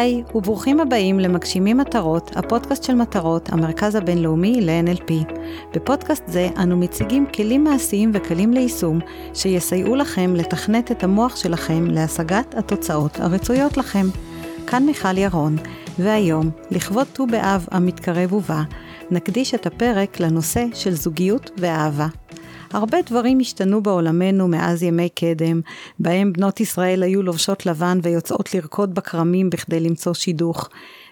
היי, וברוכים הבאים למגשימים מטרות, הפודקאסט של מטרות, המרכז הבינלאומי ל-NLP. בפודקאסט זה אנו מציגים כלים מעשיים וכלים ליישום שיסייעו לכם לתכנת את המוח שלכם להשגת התוצאות הרצויות לכם. כאן מיכל ירון, והיום, לכבוד ט"ו באב המתקרב ובא, נקדיש את הפרק לנושא של זוגיות ואהבה. הרבה דברים השתנו בעולמנו מאז ימי קדם, בהם בנות ישראל היו לובשות לבן ויוצאות לרקוד בכרמים בכדי למצוא שידוך.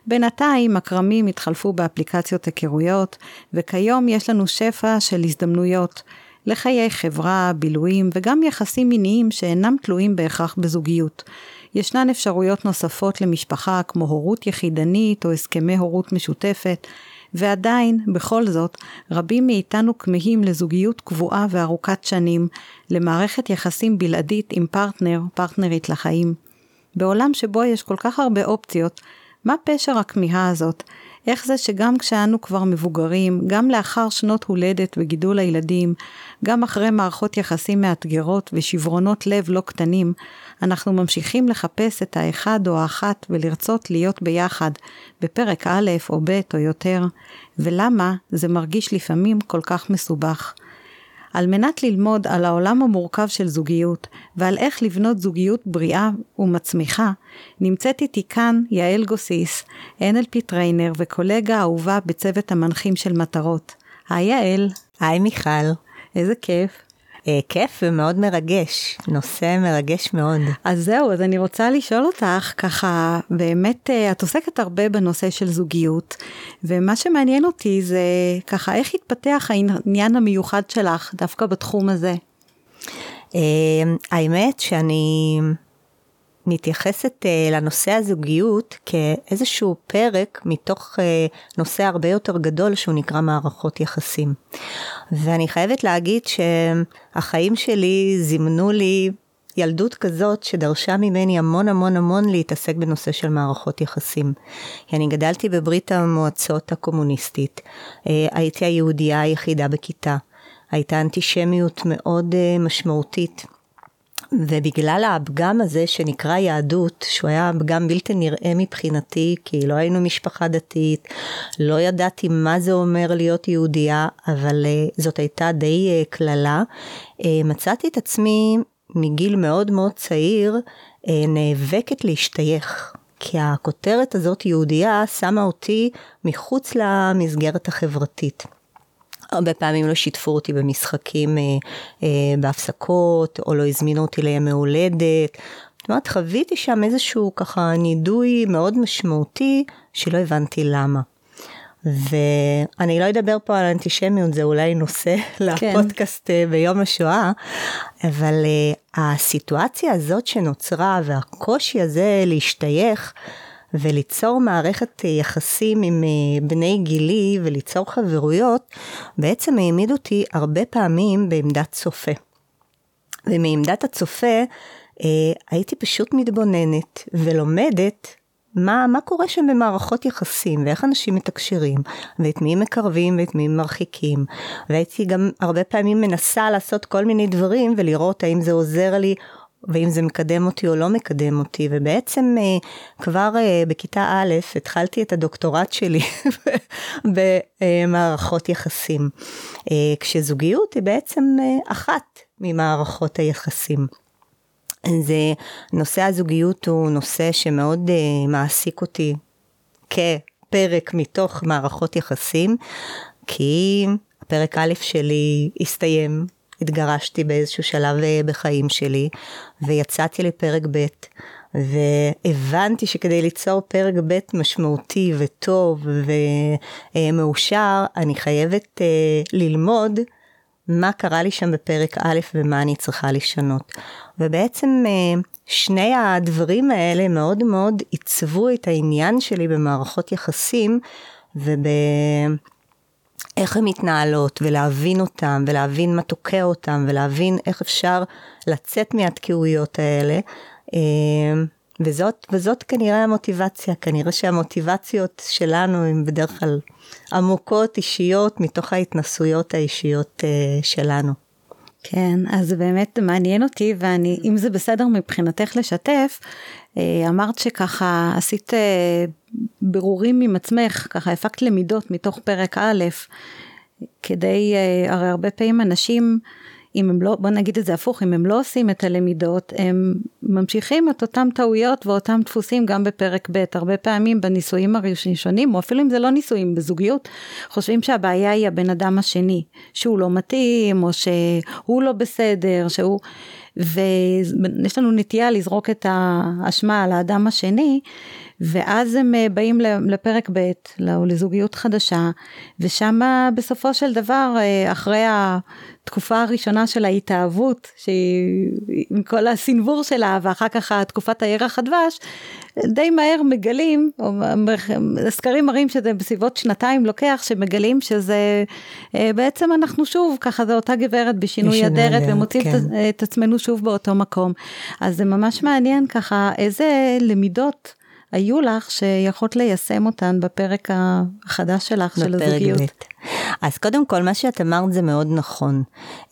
בינתיים הכרמים התחלפו באפליקציות היכרויות, וכיום יש לנו שפע של הזדמנויות לחיי חברה, בילויים וגם יחסים מיניים שאינם תלויים בהכרח בזוגיות. ישנן אפשרויות נוספות למשפחה כמו הורות יחידנית או הסכמי הורות משותפת, ועדיין, בכל זאת, רבים מאיתנו כמהים לזוגיות קבועה וארוכת שנים, למערכת יחסים בלעדית עם פרטנר, פרטנרית לחיים. בעולם שבו יש כל כך הרבה אופציות, מה פשר הכמיהה הזאת? איך זה שגם כשאנו כבר מבוגרים, גם לאחר שנות הולדת וגידול הילדים, גם אחרי מערכות יחסים מאתגרות ושברונות לב לא קטנים, אנחנו ממשיכים לחפש את האחד או האחת ולרצות להיות ביחד, בפרק א' או ב' או יותר, ולמה זה מרגיש לפעמים כל כך מסובך. על מנת ללמוד על העולם המורכב של זוגיות ועל איך לבנות זוגיות בריאה ומצמיחה, נמצאת איתי כאן יעל גוסיס, NLP trainer וקולגה אהובה בצוות המנחים של מטרות. היי יעל. היי מיכל. איזה כיף. אה, כיף ומאוד מרגש, נושא מרגש מאוד. אז זהו, אז אני רוצה לשאול אותך, ככה, באמת, אה, את עוסקת הרבה בנושא של זוגיות, ומה שמעניין אותי זה ככה, איך התפתח העניין המיוחד שלך דווקא בתחום הזה? אה, האמת שאני... מתייחסת uh, לנושא הזוגיות כאיזשהו פרק מתוך uh, נושא הרבה יותר גדול שהוא נקרא מערכות יחסים. ואני חייבת להגיד שהחיים שלי זימנו לי ילדות כזאת שדרשה ממני המון המון המון להתעסק בנושא של מערכות יחסים. אני גדלתי בברית המועצות הקומוניסטית, uh, הייתי היהודייה היחידה בכיתה, הייתה אנטישמיות מאוד משמעותית. ובגלל הפגם הזה שנקרא יהדות, שהוא היה פגם בלתי נראה מבחינתי, כי לא היינו משפחה דתית, לא ידעתי מה זה אומר להיות יהודייה, אבל uh, זאת הייתה די uh, קללה, uh, מצאתי את עצמי מגיל מאוד מאוד צעיר נאבקת להשתייך. כי הכותרת הזאת יהודייה שמה אותי מחוץ למסגרת החברתית. הרבה פעמים לא שיתפו אותי במשחקים אה, אה, בהפסקות, או לא הזמינו אותי לימי הולדת. זאת אומרת, חוויתי שם איזשהו ככה נידוי מאוד משמעותי, שלא הבנתי למה. ואני לא אדבר פה על אנטישמיות, זה אולי נושא כן. לפודקאסט אה, ביום השואה, אבל uh, הסיטואציה הזאת שנוצרה והקושי הזה להשתייך, וליצור מערכת יחסים עם אה, בני גילי וליצור חברויות, בעצם העמיד אותי הרבה פעמים בעמדת צופה. ומעמדת הצופה אה, הייתי פשוט מתבוננת ולומדת מה, מה קורה שם במערכות יחסים, ואיך אנשים מתקשרים, ואת מי מקרבים ואת מי מרחיקים. והייתי גם הרבה פעמים מנסה לעשות כל מיני דברים ולראות האם זה עוזר לי ואם זה מקדם אותי או לא מקדם אותי, ובעצם אה, כבר אה, בכיתה א' התחלתי את הדוקטורט שלי במערכות יחסים, אה, כשזוגיות היא בעצם אחת ממערכות היחסים. זה, נושא הזוגיות הוא נושא שמאוד מעסיק אותי כפרק מתוך מערכות יחסים, כי הפרק א' שלי הסתיים התגרשתי באיזשהו שלב אה, בחיים שלי, ויצאתי לפרק ב', והבנתי שכדי ליצור פרק ב' משמעותי וטוב ומאושר, אני חייבת אה, ללמוד מה קרה לי שם בפרק א' ומה אני צריכה לשנות. ובעצם אה, שני הדברים האלה מאוד מאוד עיצבו את העניין שלי במערכות יחסים, וב... איך הן מתנהלות, ולהבין אותן, ולהבין מה תוקע אותן, ולהבין איך אפשר לצאת מהתקיעויות האלה. אה, וזאת, וזאת כנראה המוטיבציה, כנראה שהמוטיבציות שלנו הן בדרך כלל עמוקות, אישיות, מתוך ההתנסויות האישיות אה, שלנו. כן, אז באמת מעניין אותי, ואני, אם זה בסדר מבחינתך לשתף, אה, אמרת שככה עשית אה, בירורים עם עצמך, ככה הפקת למידות מתוך פרק א', כדי, אה, הרי הרבה פעמים אנשים, אם הם לא, בוא נגיד את זה הפוך, אם הם לא עושים את הלמידות, הם ממשיכים את אותם טעויות ואותם דפוסים גם בפרק ב', הרבה פעמים בנישואים הראשונים, או אפילו אם זה לא נישואים, בזוגיות, חושבים שהבעיה היא הבן אדם השני, שהוא לא מתאים, או שהוא לא בסדר, שהוא... ויש לנו נטייה לזרוק את האשמה על האדם השני, ואז הם אה, באים לפרק ב', לזוגיות חדשה, ושם בסופו של דבר, אה, אחרי התקופה הראשונה של ההתאהבות, שהיא עם כל הסנוור שלה, ואחר כך תקופת הירח הדבש, די מהר מגלים, או הסקרים מראים שזה בסביבות שנתיים לוקח, שמגלים שזה אה, בעצם אנחנו שוב, ככה זה אותה גברת בשינוי אדרת, ומוצאים כן. את עצמנו שוב באותו מקום. אז זה ממש מעניין ככה, איזה למידות היו לך שיכולת ליישם אותן בפרק החדש שלך, של הזוגיות? בית. אז קודם כל, מה שאת אמרת זה מאוד נכון.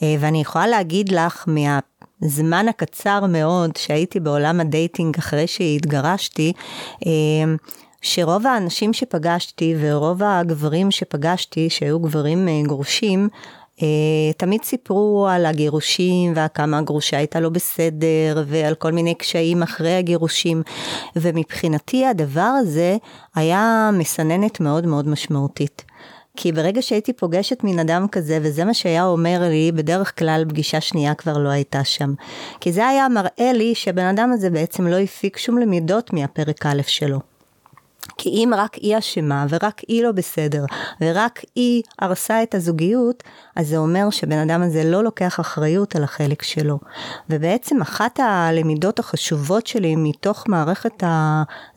אה, ואני יכולה להגיד לך מהזמן הקצר מאוד שהייתי בעולם ה dating אחרי שהתגרשתי, אה, שרוב האנשים שפגשתי ורוב הגברים שפגשתי, שהיו גברים אה, גרושים, תמיד סיפרו על הגירושים וכמה הגרושה הייתה לא בסדר ועל כל מיני קשיים אחרי הגירושים ומבחינתי הדבר הזה היה מסננת מאוד מאוד משמעותית. כי ברגע שהייתי פוגשת מן אדם כזה, וזה מה שהיה אומר לי, בדרך כלל פגישה שנייה כבר לא הייתה שם. כי זה היה מראה לי שהבן אדם הזה בעצם לא הפיק שום למידות מהפרק א' שלו. כי אם רק היא אשמה ורק היא לא בסדר ורק היא הרסה את הזוגיות, אז זה אומר שבן אדם הזה לא לוקח אחריות על החלק שלו. ובעצם אחת הלמידות החשובות שלי מתוך מערכת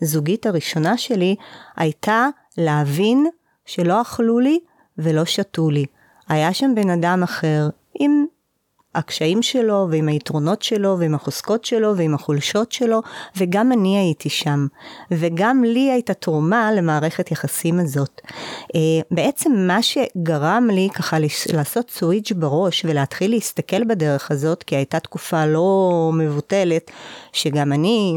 הזוגית הראשונה שלי, הייתה להבין שלא אכלו לי ולא שתו לי. היה שם בן אדם אחר עם הקשיים שלו ועם היתרונות שלו ועם החוזקות שלו ועם החולשות שלו וגם אני הייתי שם וגם לי הייתה תרומה למערכת יחסים הזאת. אה, בעצם מה שגרם לי ככה לעשות סוויץ' בראש ולהתחיל להסתכל בדרך הזאת כי הייתה תקופה לא מבוטלת שגם אני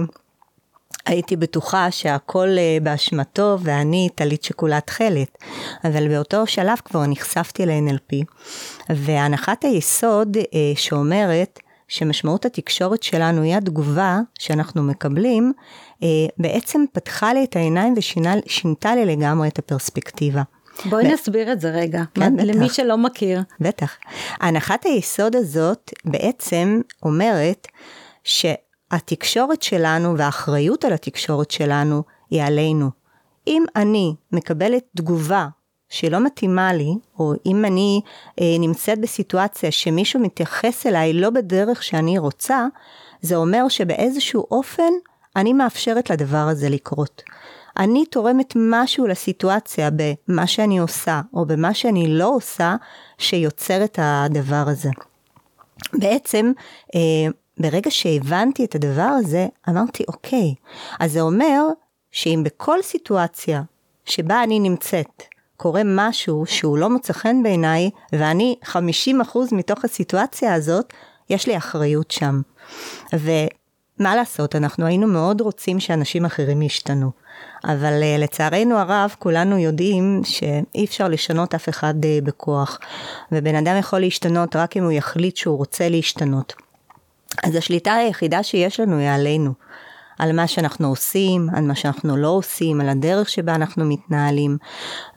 הייתי בטוחה שהכל אה, באשמתו ואני טלית שכולה תכלת. אבל באותו שלב כבר נחשפתי ל-NLP, והנחת היסוד אה, שאומרת שמשמעות התקשורת שלנו היא התגובה שאנחנו מקבלים, אה, בעצם פתחה לי את העיניים ושינתה לי לגמרי את הפרספקטיבה. בואי ו... נסביר את זה רגע, כן, בטח. למי שלא מכיר. בטח. הנחת היסוד הזאת בעצם אומרת ש... התקשורת שלנו והאחריות על התקשורת שלנו היא עלינו. אם אני מקבלת תגובה שלא מתאימה לי, או אם אני אה, נמצאת בסיטואציה שמישהו מתייחס אליי לא בדרך שאני רוצה, זה אומר שבאיזשהו אופן אני מאפשרת לדבר הזה לקרות. אני תורמת משהו לסיטואציה במה שאני עושה, או במה שאני לא עושה, שיוצר את הדבר הזה. בעצם אה, ברגע שהבנתי את הדבר הזה, אמרתי, אוקיי, אז זה אומר שאם בכל סיטואציה שבה אני נמצאת, קורה משהו שהוא לא מוצא חן בעיניי, ואני 50% מתוך הסיטואציה הזאת, יש לי אחריות שם. ומה לעשות, אנחנו היינו מאוד רוצים שאנשים אחרים ישתנו. אבל uh, לצערנו הרב, כולנו יודעים שאי אפשר לשנות אף אחד uh, בכוח. ובן אדם יכול להשתנות רק אם הוא יחליט שהוא רוצה להשתנות. אז השליטה היחידה שיש לנו היא עלינו. על מה שאנחנו עושים, על מה שאנחנו לא עושים, על הדרך שבה אנחנו מתנהלים.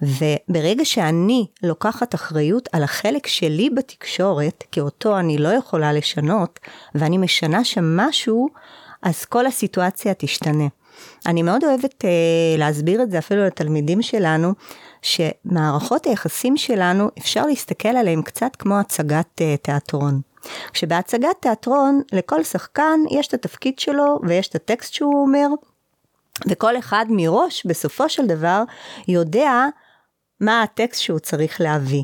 וברגע שאני לוקחת אחריות על החלק שלי בתקשורת, כי אותו אני לא יכולה לשנות, ואני משנה שם משהו, אז כל הסיטואציה תשתנה. אני מאוד אוהבת אה, להסביר את זה אפילו לתלמידים שלנו, שמערכות היחסים שלנו, אפשר להסתכל עליהם קצת כמו הצגת אה, תיאטרון. כשבהצגת תיאטרון לכל שחקן יש את התפקיד שלו ויש את הטקסט שהוא אומר, וכל אחד מראש בסופו של דבר יודע מה הטקסט שהוא צריך להביא.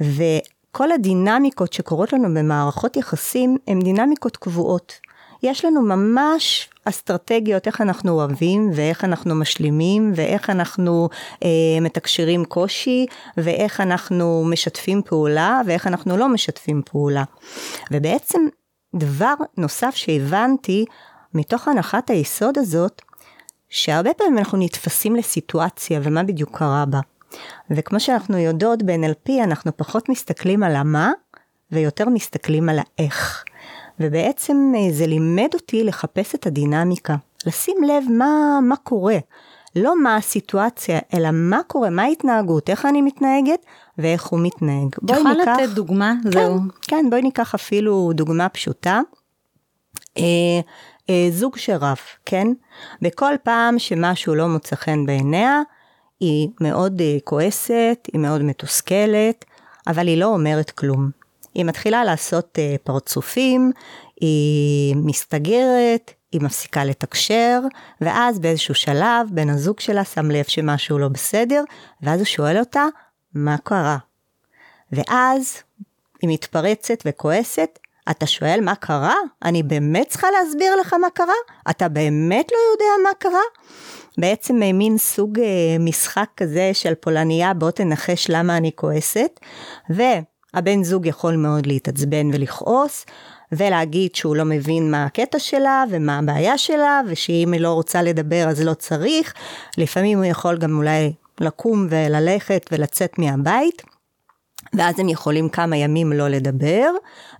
וכל הדינמיקות שקורות לנו במערכות יחסים הן דינמיקות קבועות. יש לנו ממש אסטרטגיות איך אנחנו אוהבים ואיך אנחנו משלימים ואיך אנחנו אה, מתקשרים קושי ואיך אנחנו משתפים פעולה ואיך אנחנו לא משתפים פעולה. ובעצם דבר נוסף שהבנתי מתוך הנחת היסוד הזאת, שהרבה פעמים אנחנו נתפסים לסיטואציה ומה בדיוק קרה בה. וכמו שאנחנו יודעות ב-NLP אנחנו פחות מסתכלים על המה ויותר מסתכלים על האיך. ובעצם אה, זה לימד אותי לחפש את הדינמיקה, לשים לב מה, מה קורה. לא מה הסיטואציה, אלא מה קורה, מה ההתנהגות, איך אני מתנהגת ואיך הוא מתנהג. את יכולה ניקח... לתת דוגמה? כן, זהו. כן, בואי ניקח אפילו דוגמה פשוטה. אה, אה, זוג שרב, כן? בכל פעם שמשהו לא מוצא חן בעיניה, היא מאוד אה, כועסת, היא מאוד מתוסכלת, אבל היא לא אומרת כלום. היא מתחילה לעשות אה, פרצופים, היא מסתגרת, היא מפסיקה לתקשר, ואז באיזשהו שלב בן הזוג שלה שם לב שמשהו לא בסדר, ואז הוא שואל אותה, מה קרה? ואז היא מתפרצת וכועסת, אתה שואל מה קרה? אני באמת צריכה להסביר לך מה קרה? אתה באמת לא יודע מה קרה? בעצם אה, מין סוג אה, משחק כזה של פולניה, בוא תנחש למה אני כועסת, והבן זוג יכול מאוד להתעצבן ולכעוס, ולהגיד שהוא לא מבין מה הקטע שלה ומה הבעיה שלה, ושאם היא לא רוצה לדבר אז לא צריך, לפעמים הוא יכול גם אולי לקום וללכת ולצאת מהבית. ואז הם יכולים כמה ימים לא לדבר,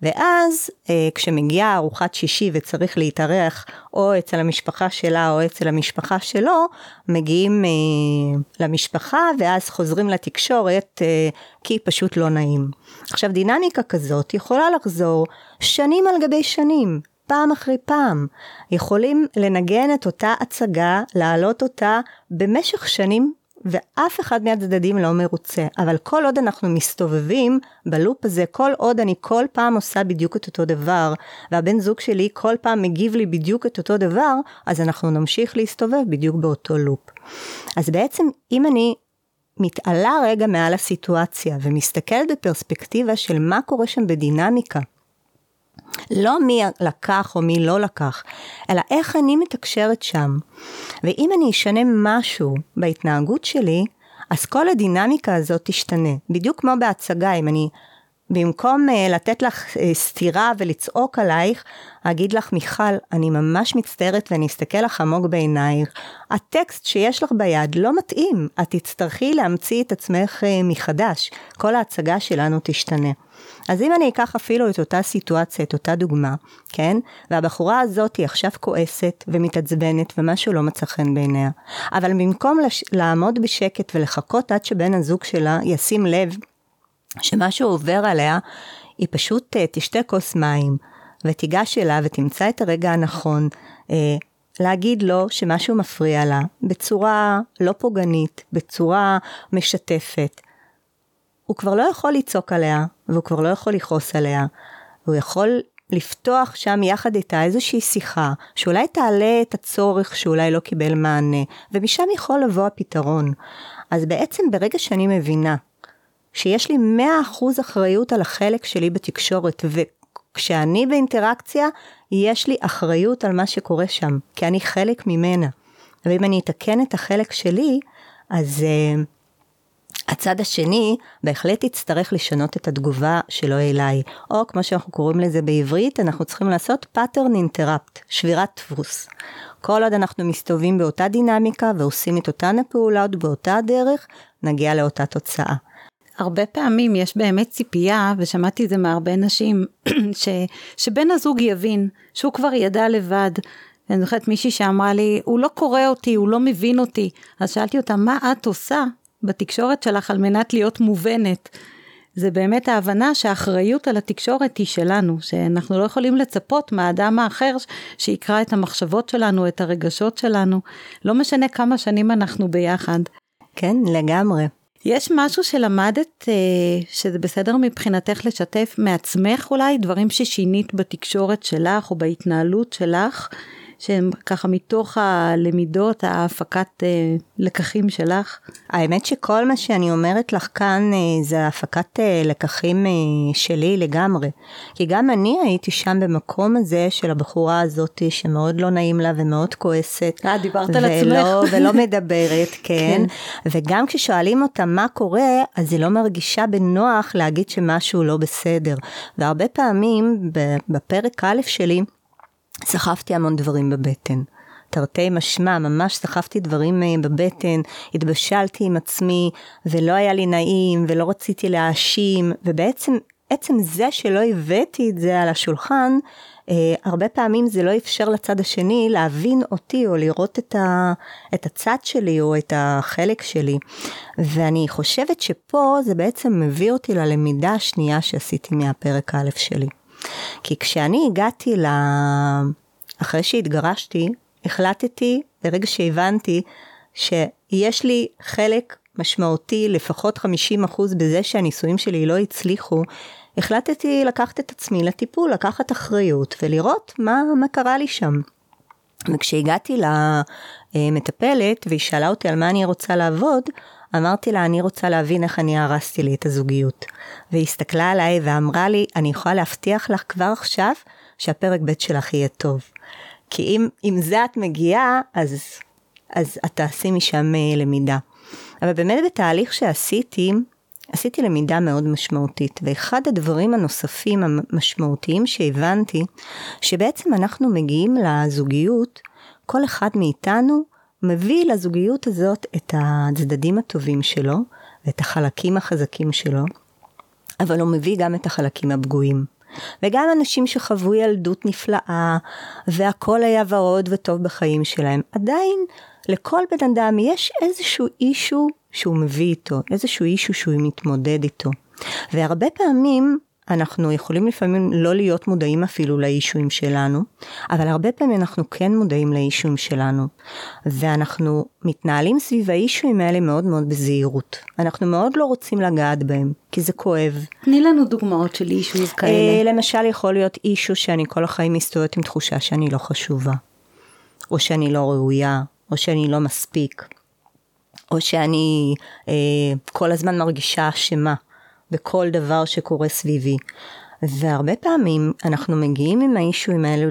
ואז אה, כשמגיעה ארוחת שישי וצריך להתארח או אצל המשפחה שלה או אצל המשפחה שלו, מגיעים אה, למשפחה ואז חוזרים לתקשורת אה, כי פשוט לא נעים. עכשיו דינמיקה כזאת יכולה לחזור שנים על גבי שנים, פעם אחרי פעם. יכולים לנגן את אותה הצגה, להעלות אותה במשך שנים ואף אחד מהצדדים לא מרוצה. אבל כל עוד אנחנו מסתובבים בלופ הזה, כל עוד אני כל פעם עושה בדיוק את אותו דבר, והבן זוג שלי כל פעם מגיב לי בדיוק את אותו דבר, אז אנחנו נמשיך להסתובב בדיוק באותו לופ. אז בעצם אם אני מתעלה רגע מעל הסיטואציה ומסתכלת בפרספקטיבה של מה קורה שם בדינמיקה, לא מי לקח או מי לא לקח, אלא איך אני מתקשרת שם. ואם אני אשנה משהו בהתנהגות שלי, אז כל הדינמיקה הזאת תשתנה. בדיוק כמו בהצגה, אם אני במקום uh, לתת לך uh, סטירה ולצעוק עלייך, אגיד לך, מיכל, אני ממש מצטערת ואני אסתכל לך עמוק בעינייך. הטקסט שיש לך ביד לא מתאים, את תצטרכי להמציא את עצמך uh, מחדש. כל ההצגה שלנו תשתנה. אז אם אני אקח אפילו את אותה סיטואציה, את אותה דוגמה, כן? והבחורה הזאת היא עכשיו כועסת ומתעצבנת ומשהו לא מצא חן בעיניה. אבל במקום לש... לעמוד בשקט ולחכות עד שבן הזוג שלה ישים לב שמשהו עובר עליה, היא פשוט uh, תשתה כוס מים ותיגש אליו ותמצא את הרגע הנכון. uh, להגיד לו שמשהו מפריע לה בצורה לא פוגענית, בצורה משתפת. הוא כבר לא יכול לצעוק עליה, והוא כבר לא יכול לכעוס עליה. הוא יכול לפתוח שם יחד איתה איזושהי שיחה, שאולי תעלה את הצורך שאולי לא קיבל מענה, ומשם יכול לבוא הפתרון. אז בעצם ברגע שאני מבינה שיש לי 100% אחריות על החלק שלי בתקשורת, וכשאני באינטראקציה, יש לי אחריות על מה שקורה שם, כי אני חלק ממנה. ואם אני אתקן את החלק שלי, אז uh, הצד השני בהחלט יצטרך לשנות את התגובה שלו אליי, או כמו שאנחנו קוראים לזה בעברית, אנחנו צריכים לעשות pattern interrupt, שבירת דפוס. כל עוד אנחנו מסתובבים באותה דינמיקה ועושים את אותן הפעולות באותה הדרך, נגיע לאותה תוצאה. הרבה פעמים יש באמת ציפייה, ושמעתי את זה מהרבה נשים, ש, שבן הזוג יבין שהוא כבר ידע לבד. אני זוכרת מישהי שאמרה לי, הוא לא קורא אותי, הוא לא מבין אותי. אז שאלתי אותה, מה את עושה בתקשורת שלך על מנת להיות מובנת? זה באמת ההבנה שהאחריות על התקשורת היא שלנו, שאנחנו לא יכולים לצפות מהאדם האחר שיקרא את המחשבות שלנו, את הרגשות שלנו, לא משנה כמה שנים אנחנו ביחד. כן, לגמרי. יש משהו שלמדת אה, שזה בסדר מבחינתך לשתף מעצמך אולי, דברים ששינית בתקשורת שלך או בהתנהלות שלך, שהם ככה מתוך הלמידות, ההפקת אה, לקחים שלך? האמת שכל מה שאני אומרת לך כאן אה, זה הפקת אה, לקחים אה, שלי לגמרי. כי גם אני הייתי שם במקום הזה של הבחורה הזאת שמאוד לא נעים לה ומאוד כועסת. אה, דיברת על ולא, עצמך. ולא מדברת, כן. כן. וגם כששואלים אותה מה קורה, אז היא לא מרגישה בנוח להגיד שמשהו לא בסדר. והרבה פעמים בפרק א' שלי, סחבתי המון דברים בבטן. תרתי משמע, ממש סחבתי דברים אה, בבטן, התבשלתי עם עצמי, ולא היה לי נעים, ולא רציתי להאשים, ובעצם, עצם זה שלא הבאתי את זה על השולחן, אה, הרבה פעמים זה לא אפשר לצד השני להבין אותי, או לראות את, ה, את הצד שלי, או את החלק שלי. ואני חושבת שפה זה בעצם מביא אותי ללמידה השנייה שעשיתי מהפרק א' שלי. כי כשאני הגעתי ל... אחרי שהתגרשתי, החלטתי, ברגע שהבנתי, שיש לי חלק משמעותי, לפחות 50% בזה שהנישואים שלי לא הצליחו, החלטתי לקחת את עצמי לטיפול, לקחת אחריות ולראות מה, מה קרה לי שם. וכשהגעתי למטפלת והיא שאלה אותי על מה אני רוצה לעבוד, אמרתי לה, אני רוצה להבין איך אני הרסתי לי את הזוגיות. והיא הסתכלה עליי ואמרה לי, אני יכולה להבטיח לך כבר עכשיו שהפרק ב' שלך יהיה טוב. כי אם עם זה את מגיעה, אז, אז את תעשי משם אה, למידה. אבל באמת בתהליך שעשיתי, עשיתי למידה מאוד משמעותית, ואחד הדברים הנוספים המשמעותיים שהבנתי, שבעצם אנחנו מגיעים לזוגיות, כל אחד מאיתנו מביא לזוגיות הזאת את הצדדים הטובים שלו, ואת החלקים החזקים שלו, אבל הוא מביא גם את החלקים הפגועים. וגם אנשים שחוו ילדות נפלאה, והכל היה ורוד וטוב בחיים שלהם, עדיין לכל בן אדם יש איזשהו אישו שהוא מביא איתו, איזשהו אישו שהוא מתמודד איתו. והרבה פעמים אנחנו יכולים לפעמים לא להיות מודעים אפילו לאישויים שלנו, אבל הרבה פעמים אנחנו כן מודעים לאישויים שלנו, ואנחנו מתנהלים סביב האישויים האלה מאוד מאוד בזהירות. אנחנו מאוד לא רוצים לגעת בהם, כי זה כואב. תני לנו דוגמאות של כאלה. אה, למשל יכול להיות אישו שאני כל החיים מסתובבת עם תחושה שאני לא חשובה, או שאני לא ראויה, או שאני לא מספיק, או שאני אה, כל הזמן מרגישה אשמה בכל דבר שקורה סביבי. והרבה פעמים אנחנו מגיעים עם האישויים האלו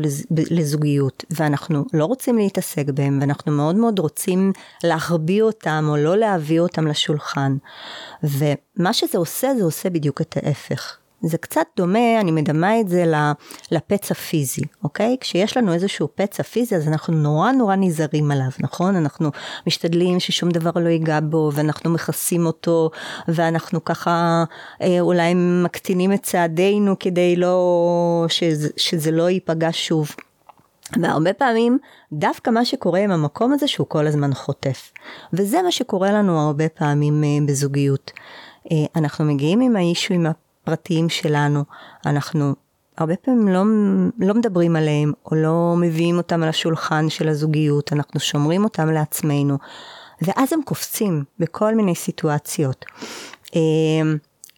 לזוגיות, ואנחנו לא רוצים להתעסק בהם, ואנחנו מאוד מאוד רוצים להחביא אותם, או לא להביא אותם לשולחן. ומה שזה עושה, זה עושה בדיוק את ההפך. זה קצת דומה, אני מדמה את זה לפצע פיזי, אוקיי? כשיש לנו איזשהו פצע פיזי, אז אנחנו נורא נורא נזהרים עליו, נכון? אנחנו משתדלים ששום דבר לא ייגע בו, ואנחנו מכסים אותו, ואנחנו ככה אה, אולי מקטינים את צעדינו כדי לא, שזה, שזה לא ייפגע שוב. והרבה פעמים דווקא מה שקורה עם המקום הזה שהוא כל הזמן חוטף. וזה מה שקורה לנו הרבה פעמים אה, בזוגיות. אה, אנחנו מגיעים עם האישויים הפרטיים שלנו, אנחנו הרבה פעמים לא, לא מדברים עליהם או לא מביאים אותם על השולחן של הזוגיות, אנחנו שומרים אותם לעצמנו. ואז הם קופצים בכל מיני סיטואציות. אה,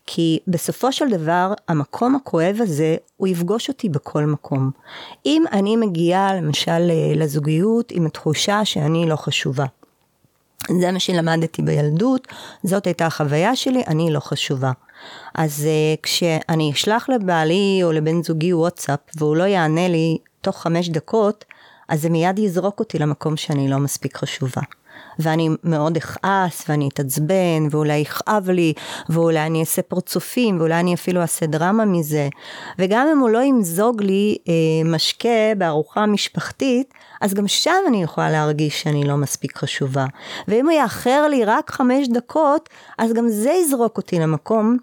כי בסופו של דבר, המקום הכואב הזה, הוא יפגוש אותי בכל מקום. אם אני מגיעה למשל לזוגיות עם התחושה שאני לא חשובה. זה מה שלמדתי בילדות, זאת הייתה החוויה שלי, אני לא חשובה. אז uh, כשאני אשלח לבעלי או לבן זוגי וואטסאפ והוא לא יענה לי תוך חמש דקות, אז זה מיד יזרוק אותי למקום שאני לא מספיק חשובה. ואני מאוד אכעס ואני אתעצבן ואולי יכאב לי ואולי אני אעשה פרצופים ואולי אני אפילו אעשה דרמה מזה וגם אם הוא לא ימזוג לי אה, משקה בארוחה משפחתית אז גם שם אני יכולה להרגיש שאני לא מספיק חשובה ואם הוא יאחר לי רק חמש דקות אז גם זה יזרוק אותי למקום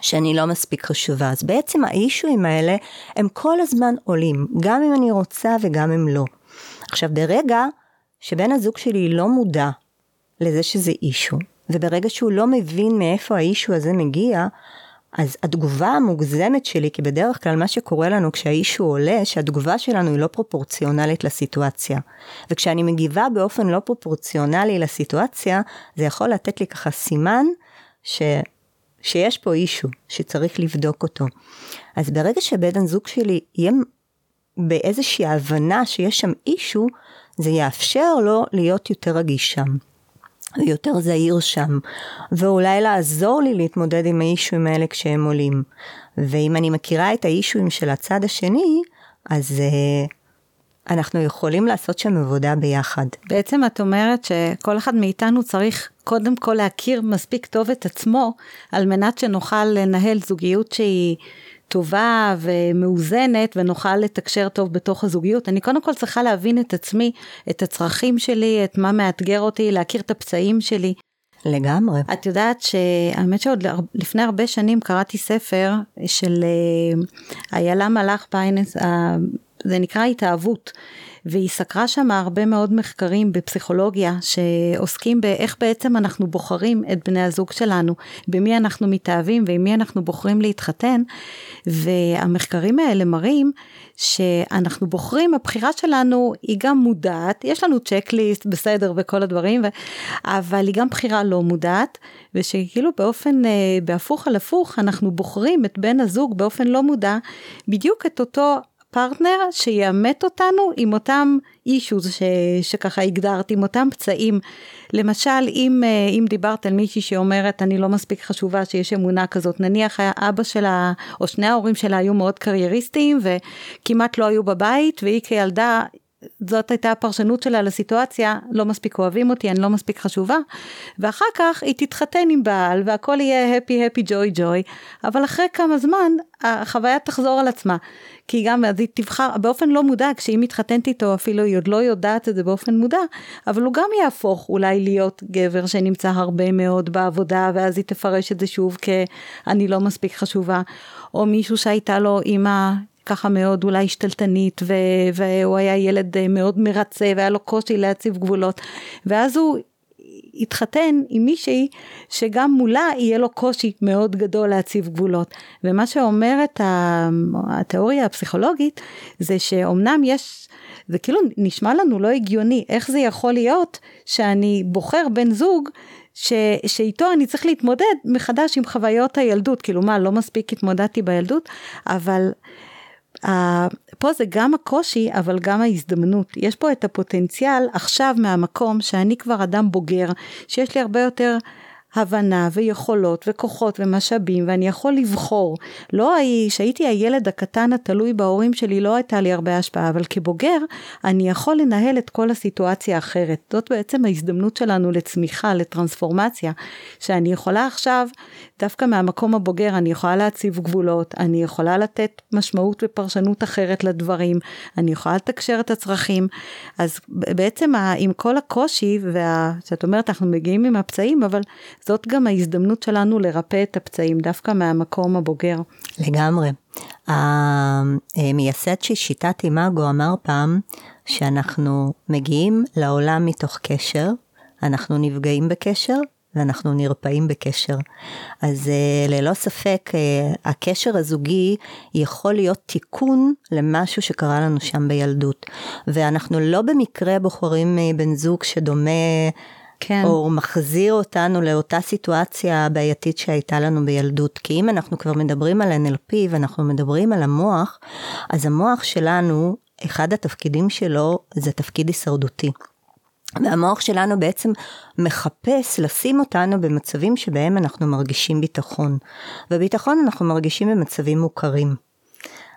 שאני לא מספיק חשובה. אז בעצם האישויים האלה הם כל הזמן עולים, גם אם אני רוצה וגם אם לא. עכשיו ברגע שבן הזוג שלי לא מודע לזה שזה אישו, וברגע שהוא לא מבין מאיפה האישו הזה מגיע, אז התגובה המוגזמת שלי, כי בדרך כלל מה שקורה לנו כשהאישו עולה, שהתגובה שלנו היא לא פרופורציונלית לסיטואציה. וכשאני מגיבה באופן לא פרופורציונלי לסיטואציה, זה יכול לתת לי ככה סימן ש... שיש פה אישו, שצריך לבדוק אותו. אז ברגע שבן הזוג שלי יהיה באיזושהי הבנה שיש שם אישו, זה יאפשר לו להיות יותר רגיש שם. יותר זהיר שם, ואולי לעזור לי להתמודד עם האישויים האלה כשהם עולים. ואם אני מכירה את האישויים של הצד השני, אז uh, אנחנו יכולים לעשות שם עבודה ביחד. בעצם את אומרת שכל אחד מאיתנו צריך קודם כל להכיר מספיק טוב את עצמו, על מנת שנוכל לנהל זוגיות שהיא טובה ומאוזנת ונוכל לתקשר טוב בתוך הזוגיות. אני קודם כל צריכה להבין את עצמי, את הצרכים שלי, את מה מאתגר אותי, להכיר את הפצעים שלי. לגמרי. את יודעת שהאמת שעוד לפני הרבה שנים קראתי ספר של אה, איילה מלאך פיינס, זה נקרא התאהבות. והיא סקרה שם הרבה מאוד מחקרים בפסיכולוגיה שעוסקים באיך בעצם אנחנו בוחרים את בני הזוג שלנו, במי אנחנו מתאהבים ועם מי אנחנו בוחרים להתחתן, והמחקרים האלה מראים שאנחנו בוחרים, הבחירה שלנו היא גם מודעת, יש לנו צ'קליסט בסדר וכל הדברים, ו... אבל היא גם בחירה לא מודעת, ושכאילו באופן, אה, בהפוך על הפוך, אנחנו בוחרים את בן הזוג באופן לא מודע, בדיוק את אותו פרטנר שיאמת אותנו עם אותם אישוז ש, שככה הגדרת, עם אותם פצעים. למשל, אם, אה, אם דיברת על מישהי שאומרת, אני לא מספיק חשובה שיש אמונה כזאת, נניח אבא שלה, או שני ההורים שלה היו מאוד קרייריסטים, וכמעט לא היו בבית, והיא כילדה זאת הייתה הפרשנות שלה לסיטואציה, לא מספיק אוהבים אותי, אני לא מספיק חשובה, ואחר כך היא תתחתן עם בעל והכל יהיה הפי הפי ג'וי ג'וי, אבל אחרי כמה זמן החוויה תחזור על עצמה, כי גם אז היא תבחר באופן לא מודע, כשהיא מתחתנת איתו אפילו היא עוד לא יודעת את זה באופן מודע, אבל הוא גם יהפוך אולי להיות גבר שנמצא הרבה מאוד בעבודה, ואז היא תפרש את זה שוב כ"אני לא מספיק חשובה", או מישהו שהייתה לו אימא ככה מאוד אולי השתלטנית, ו- והוא היה ילד אה, מאוד מרצה והיה לו קושי להציב גבולות, ואז הוא התחתן עם מישהי שגם מולה יהיה לו קושי מאוד גדול להציב גבולות. ומה שאומרת התיאוריה הפסיכולוגית זה שאומנם יש, זה כאילו נשמע לנו לא הגיוני, איך זה יכול להיות שאני בוחר בן זוג ש, שאיתו אני צריך להתמודד מחדש עם חוויות הילדות, כאילו מה, לא מספיק התמודדתי בילדות, אבל פה זה גם הקושי, אבל גם ההזדמנות. יש פה את הפוטנציאל עכשיו מהמקום שאני כבר אדם בוגר, שיש לי הרבה יותר הבנה ויכולות וכוחות ומשאבים ואני יכול לבחור. לא שהייתי הילד הקטן התלוי בהורים שלי לא הייתה לי הרבה השפעה, אבל כבוגר אני יכול לנהל את כל הסיטואציה אחרת. זאת בעצם ההזדמנות שלנו לצמיחה, לטרנספורמציה, שאני יכולה עכשיו, דווקא מהמקום הבוגר, אני יכולה להציב גבולות, אני יכולה לתת משמעות ופרשנות אחרת לדברים, אני יכולה לתקשר את הצרכים. אז בעצם עם כל הקושי, וה... שאת אומרת אנחנו מגיעים עם הפצעים, אבל זאת גם ההזדמנות שלנו לרפא את הפצעים, דווקא מהמקום הבוגר. לגמרי. המייסד של שיטת אימאגו אמר פעם שאנחנו מגיעים לעולם מתוך קשר, אנחנו נפגעים בקשר ואנחנו נרפאים בקשר. אז uh, ללא ספק uh, הקשר הזוגי יכול להיות תיקון למשהו שקרה לנו שם בילדות. ואנחנו לא במקרה בוחרים uh, בן זוג שדומה כן. או מחזיר אותנו לאותה סיטואציה בעייתית שהייתה לנו בילדות. כי אם אנחנו כבר מדברים על NLP ואנחנו מדברים על המוח, אז המוח שלנו, אחד התפקידים שלו זה תפקיד הישרדותי. והמוח שלנו בעצם מחפש לשים אותנו במצבים שבהם אנחנו מרגישים ביטחון. וביטחון אנחנו מרגישים במצבים מוכרים.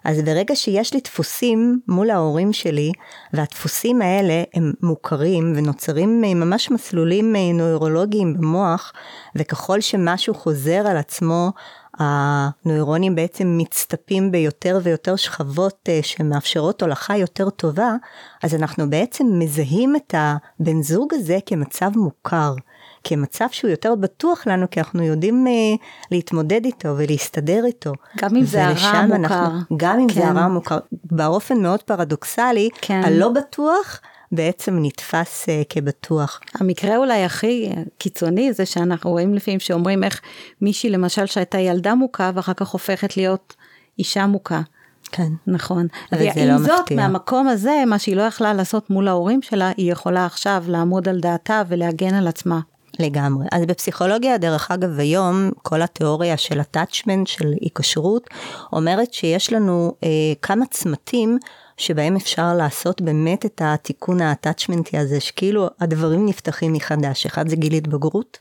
אז ברגע שיש לי דפוסים מול ההורים שלי, והדפוסים האלה הם מוכרים ונוצרים ממש מסלולים נוירולוגיים במוח, וככל שמשהו חוזר על עצמו, הנוירונים בעצם מצטפים ביותר ויותר שכבות אה, שמאפשרות הולכה יותר טובה, אז אנחנו בעצם מזהים את הבן זוג הזה כמצב מוכר. כמצב שהוא יותר בטוח לנו, כי אנחנו יודעים uh, להתמודד איתו ולהסתדר איתו. גם אם זה הרע מוכר. אנחנו, גם אם כן. זה הרע מוכר, באופן מאוד פרדוקסלי, כן. הלא בטוח בעצם נתפס uh, כבטוח. המקרה אולי הכי קיצוני זה שאנחנו רואים לפעמים שאומרים איך מישהי למשל שהייתה ילדה מוכה ואחר כך הופכת להיות אישה מוכה. כן. נכון. אבל זה לא זאת, מפתיע. מהמקום הזה, מה שהיא לא יכלה לעשות מול ההורים שלה, היא יכולה עכשיו לעמוד על דעתה ולהגן על עצמה. לגמרי. אז בפסיכולוגיה, דרך אגב, היום כל התיאוריה של attachment, של היקשרות, אומרת שיש לנו אה, כמה צמתים שבהם אפשר לעשות באמת את התיקון האטאצ'מנטי הזה, שכאילו הדברים נפתחים מחדש. אחד זה גיל התבגרות,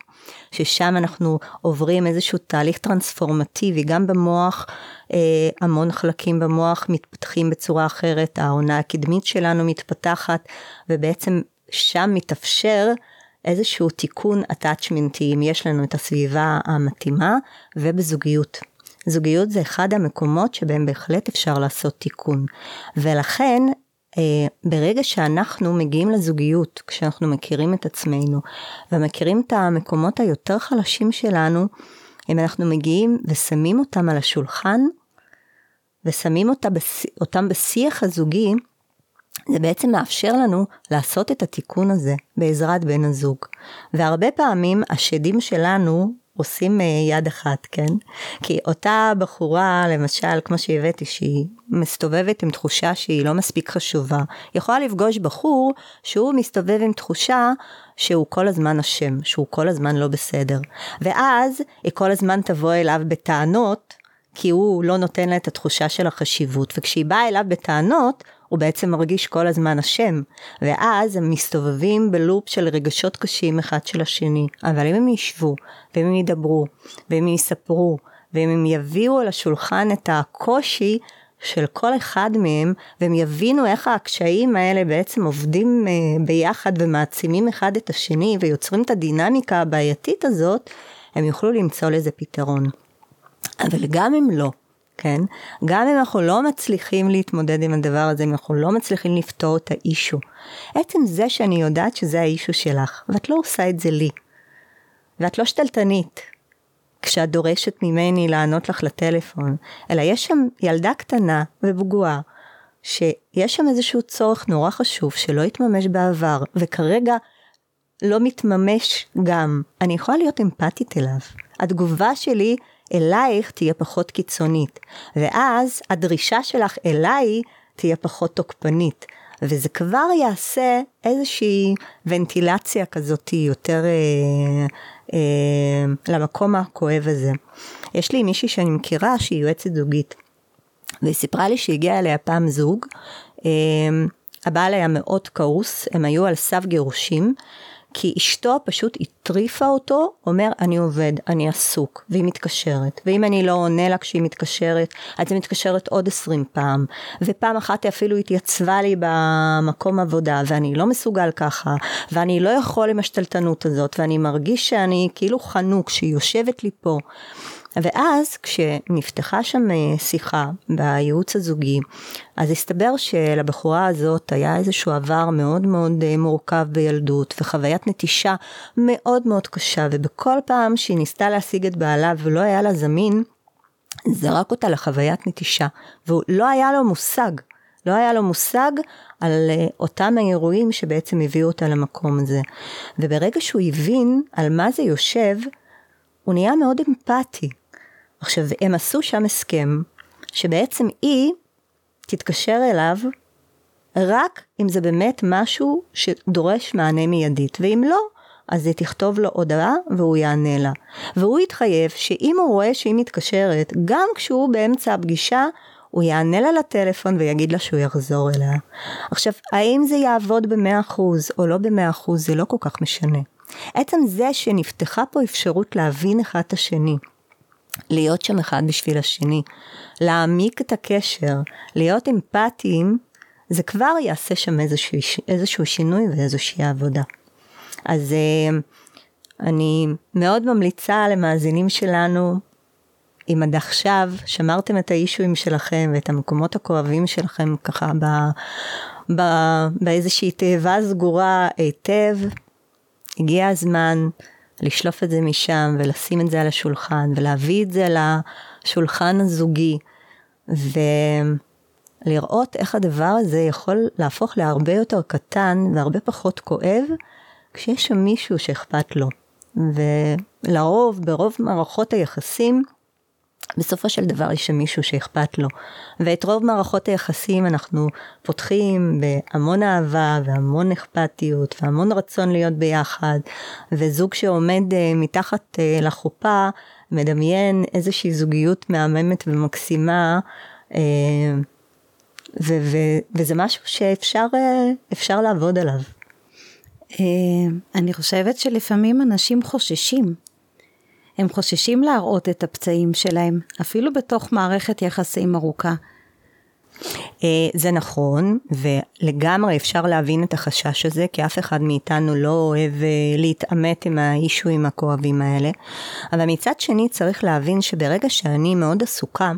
ששם אנחנו עוברים איזשהו תהליך טרנספורמטיבי, גם במוח, אה, המון חלקים במוח מתפתחים בצורה אחרת, העונה הקדמית שלנו מתפתחת, ובעצם שם מתאפשר איזשהו תיקון attachmentי, אם יש לנו את הסביבה המתאימה, ובזוגיות. זוגיות זה אחד המקומות שבהם בהחלט אפשר לעשות תיקון. ולכן, אה, ברגע שאנחנו מגיעים לזוגיות, כשאנחנו מכירים את עצמנו, ומכירים את המקומות היותר חלשים שלנו, אם אנחנו מגיעים ושמים אותם על השולחן, ושמים אותם, אותם בשיח הזוגי, זה בעצם מאפשר לנו לעשות את התיקון הזה בעזרת בן הזוג. והרבה פעמים השדים שלנו עושים אה, יד אחת, כן? כי אותה בחורה, למשל, כמו שהבאתי, שהיא מסתובבת עם תחושה שהיא לא מספיק חשובה, יכולה לפגוש בחור שהוא מסתובב עם תחושה שהוא כל הזמן אשם, שהוא כל הזמן לא בסדר. ואז היא כל הזמן תבוא אליו בטענות, כי הוא לא נותן לה את התחושה של החשיבות, וכשהיא באה אליו בטענות, הוא בעצם מרגיש כל הזמן אשם, ואז הם מסתובבים בלופ של רגשות קשים אחד של השני, אבל אם הם ישבו, ואם הם ידברו, ואם הם יספרו, ואם הם יביאו על השולחן את הקושי של כל אחד מהם, והם יבינו איך הקשיים האלה בעצם עובדים אה, ביחד ומעצימים אחד את השני ויוצרים את הדינמיקה הבעייתית הזאת, הם יוכלו למצוא לזה פתרון. אבל גם אם לא, כן? גם אם אנחנו לא מצליחים להתמודד עם הדבר הזה, אם אנחנו לא מצליחים לפתור את האישו. עצם זה שאני יודעת שזה האישו שלך, ואת לא עושה את זה לי, ואת לא שתלטנית, כשאת דורשת ממני לענות לך לטלפון, אלא יש שם ילדה קטנה ופגועה, שיש שם איזשהו צורך נורא חשוב שלא התממש בעבר, וכרגע לא מתממש גם. אני יכולה להיות אמפתית אליו. התגובה שלי אלייך תהיה פחות קיצונית, ואז הדרישה שלך אליי תהיה פחות תוקפנית, וזה כבר יעשה איזושהי ונטילציה כזאת יותר אה, אה, למקום הכואב הזה. יש לי מישהי שאני מכירה שהיא יועצת זוגית, והיא סיפרה לי שהגיע אליה פעם זוג, אה, הבעל היה מאוד כעוס, הם היו על סף גירושים, כי אשתו פשוט הטריפה אותו, אומר אני עובד, אני עסוק, והיא מתקשרת, ואם אני לא עונה לה כשהיא מתקשרת, אז היא מתקשרת עוד עשרים פעם, ופעם אחת היא אפילו התייצבה לי במקום עבודה, ואני לא מסוגל ככה, ואני לא יכול עם השתלטנות הזאת, ואני מרגיש שאני כאילו חנוק, שהיא יושבת לי פה. ואז כשנפתחה שם אה, שיחה בייעוץ הזוגי, אז הסתבר שלבחורה הזאת היה איזשהו עבר מאוד מאוד אה, מורכב בילדות, וחוויית נטישה מאוד מאוד קשה, ובכל פעם שהיא ניסתה להשיג את בעלה ולא היה לה זמין, זרק אותה לחוויית נטישה, ולא היה לו מושג. לא היה לו מושג על uh, אותם האירועים שבעצם הביאו אותה למקום הזה. וברגע שהוא הבין על מה זה יושב, הוא נהיה מאוד אמפתי. עכשיו, הם עשו שם הסכם, שבעצם היא תתקשר אליו רק אם זה באמת משהו שדורש מענה מיידית, ואם לא, אז היא תכתוב לו הודעה והוא יענה לה. והוא יתחייב שאם הוא רואה שהיא מתקשרת, גם כשהוא באמצע הפגישה, הוא יענה לה לטלפון ויגיד לה שהוא יחזור אליה. עכשיו, האם זה יעבוד ב-100% או לא ב-100% זה לא כל כך משנה. עצם זה שנפתחה פה אפשרות להבין אחד את השני, להיות שם אחד בשביל השני, להעמיק את הקשר, להיות אמפתיים, זה כבר יעשה שם איזשהו, איזשהו שינוי ואיזושהי עבודה. אז אה, אני מאוד ממליצה למאזינים שלנו, אם עד עכשיו שמרתם את האישויים שלכם ואת המקומות הכואבים שלכם ככה ב, ב, באיזושהי תאבה סגורה היטב, הגיע הזמן לשלוף את זה משם ולשים את זה על השולחן ולהביא את זה לשולחן הזוגי ולראות איך הדבר הזה יכול להפוך להרבה יותר קטן והרבה פחות כואב כשיש שם מישהו שאכפת לו. ולרוב, ברוב מערכות היחסים, בסופו של דבר יש שם מישהו שאכפת לו. ואת רוב מערכות היחסים אנחנו פותחים בהמון אהבה והמון אכפתיות והמון רצון להיות ביחד, וזוג שעומד uh, מתחת uh, לחופה מדמיין איזושהי זוגיות מהממת ומקסימה, uh, ו- ו- וזה משהו שאפשר לעבוד עליו. אני חושבת שלפעמים אנשים חוששים הם חוששים להראות את הפצעים שלהם, אפילו בתוך מערכת יחסים ארוכה. אה, זה נכון, ולגמרי אפשר להבין את החשש הזה, כי אף אחד מאיתנו לא אוהב אה, להתעמת עם האישויים הכואבים האלה. אבל מצד שני צריך להבין שברגע שאני מאוד עסוקה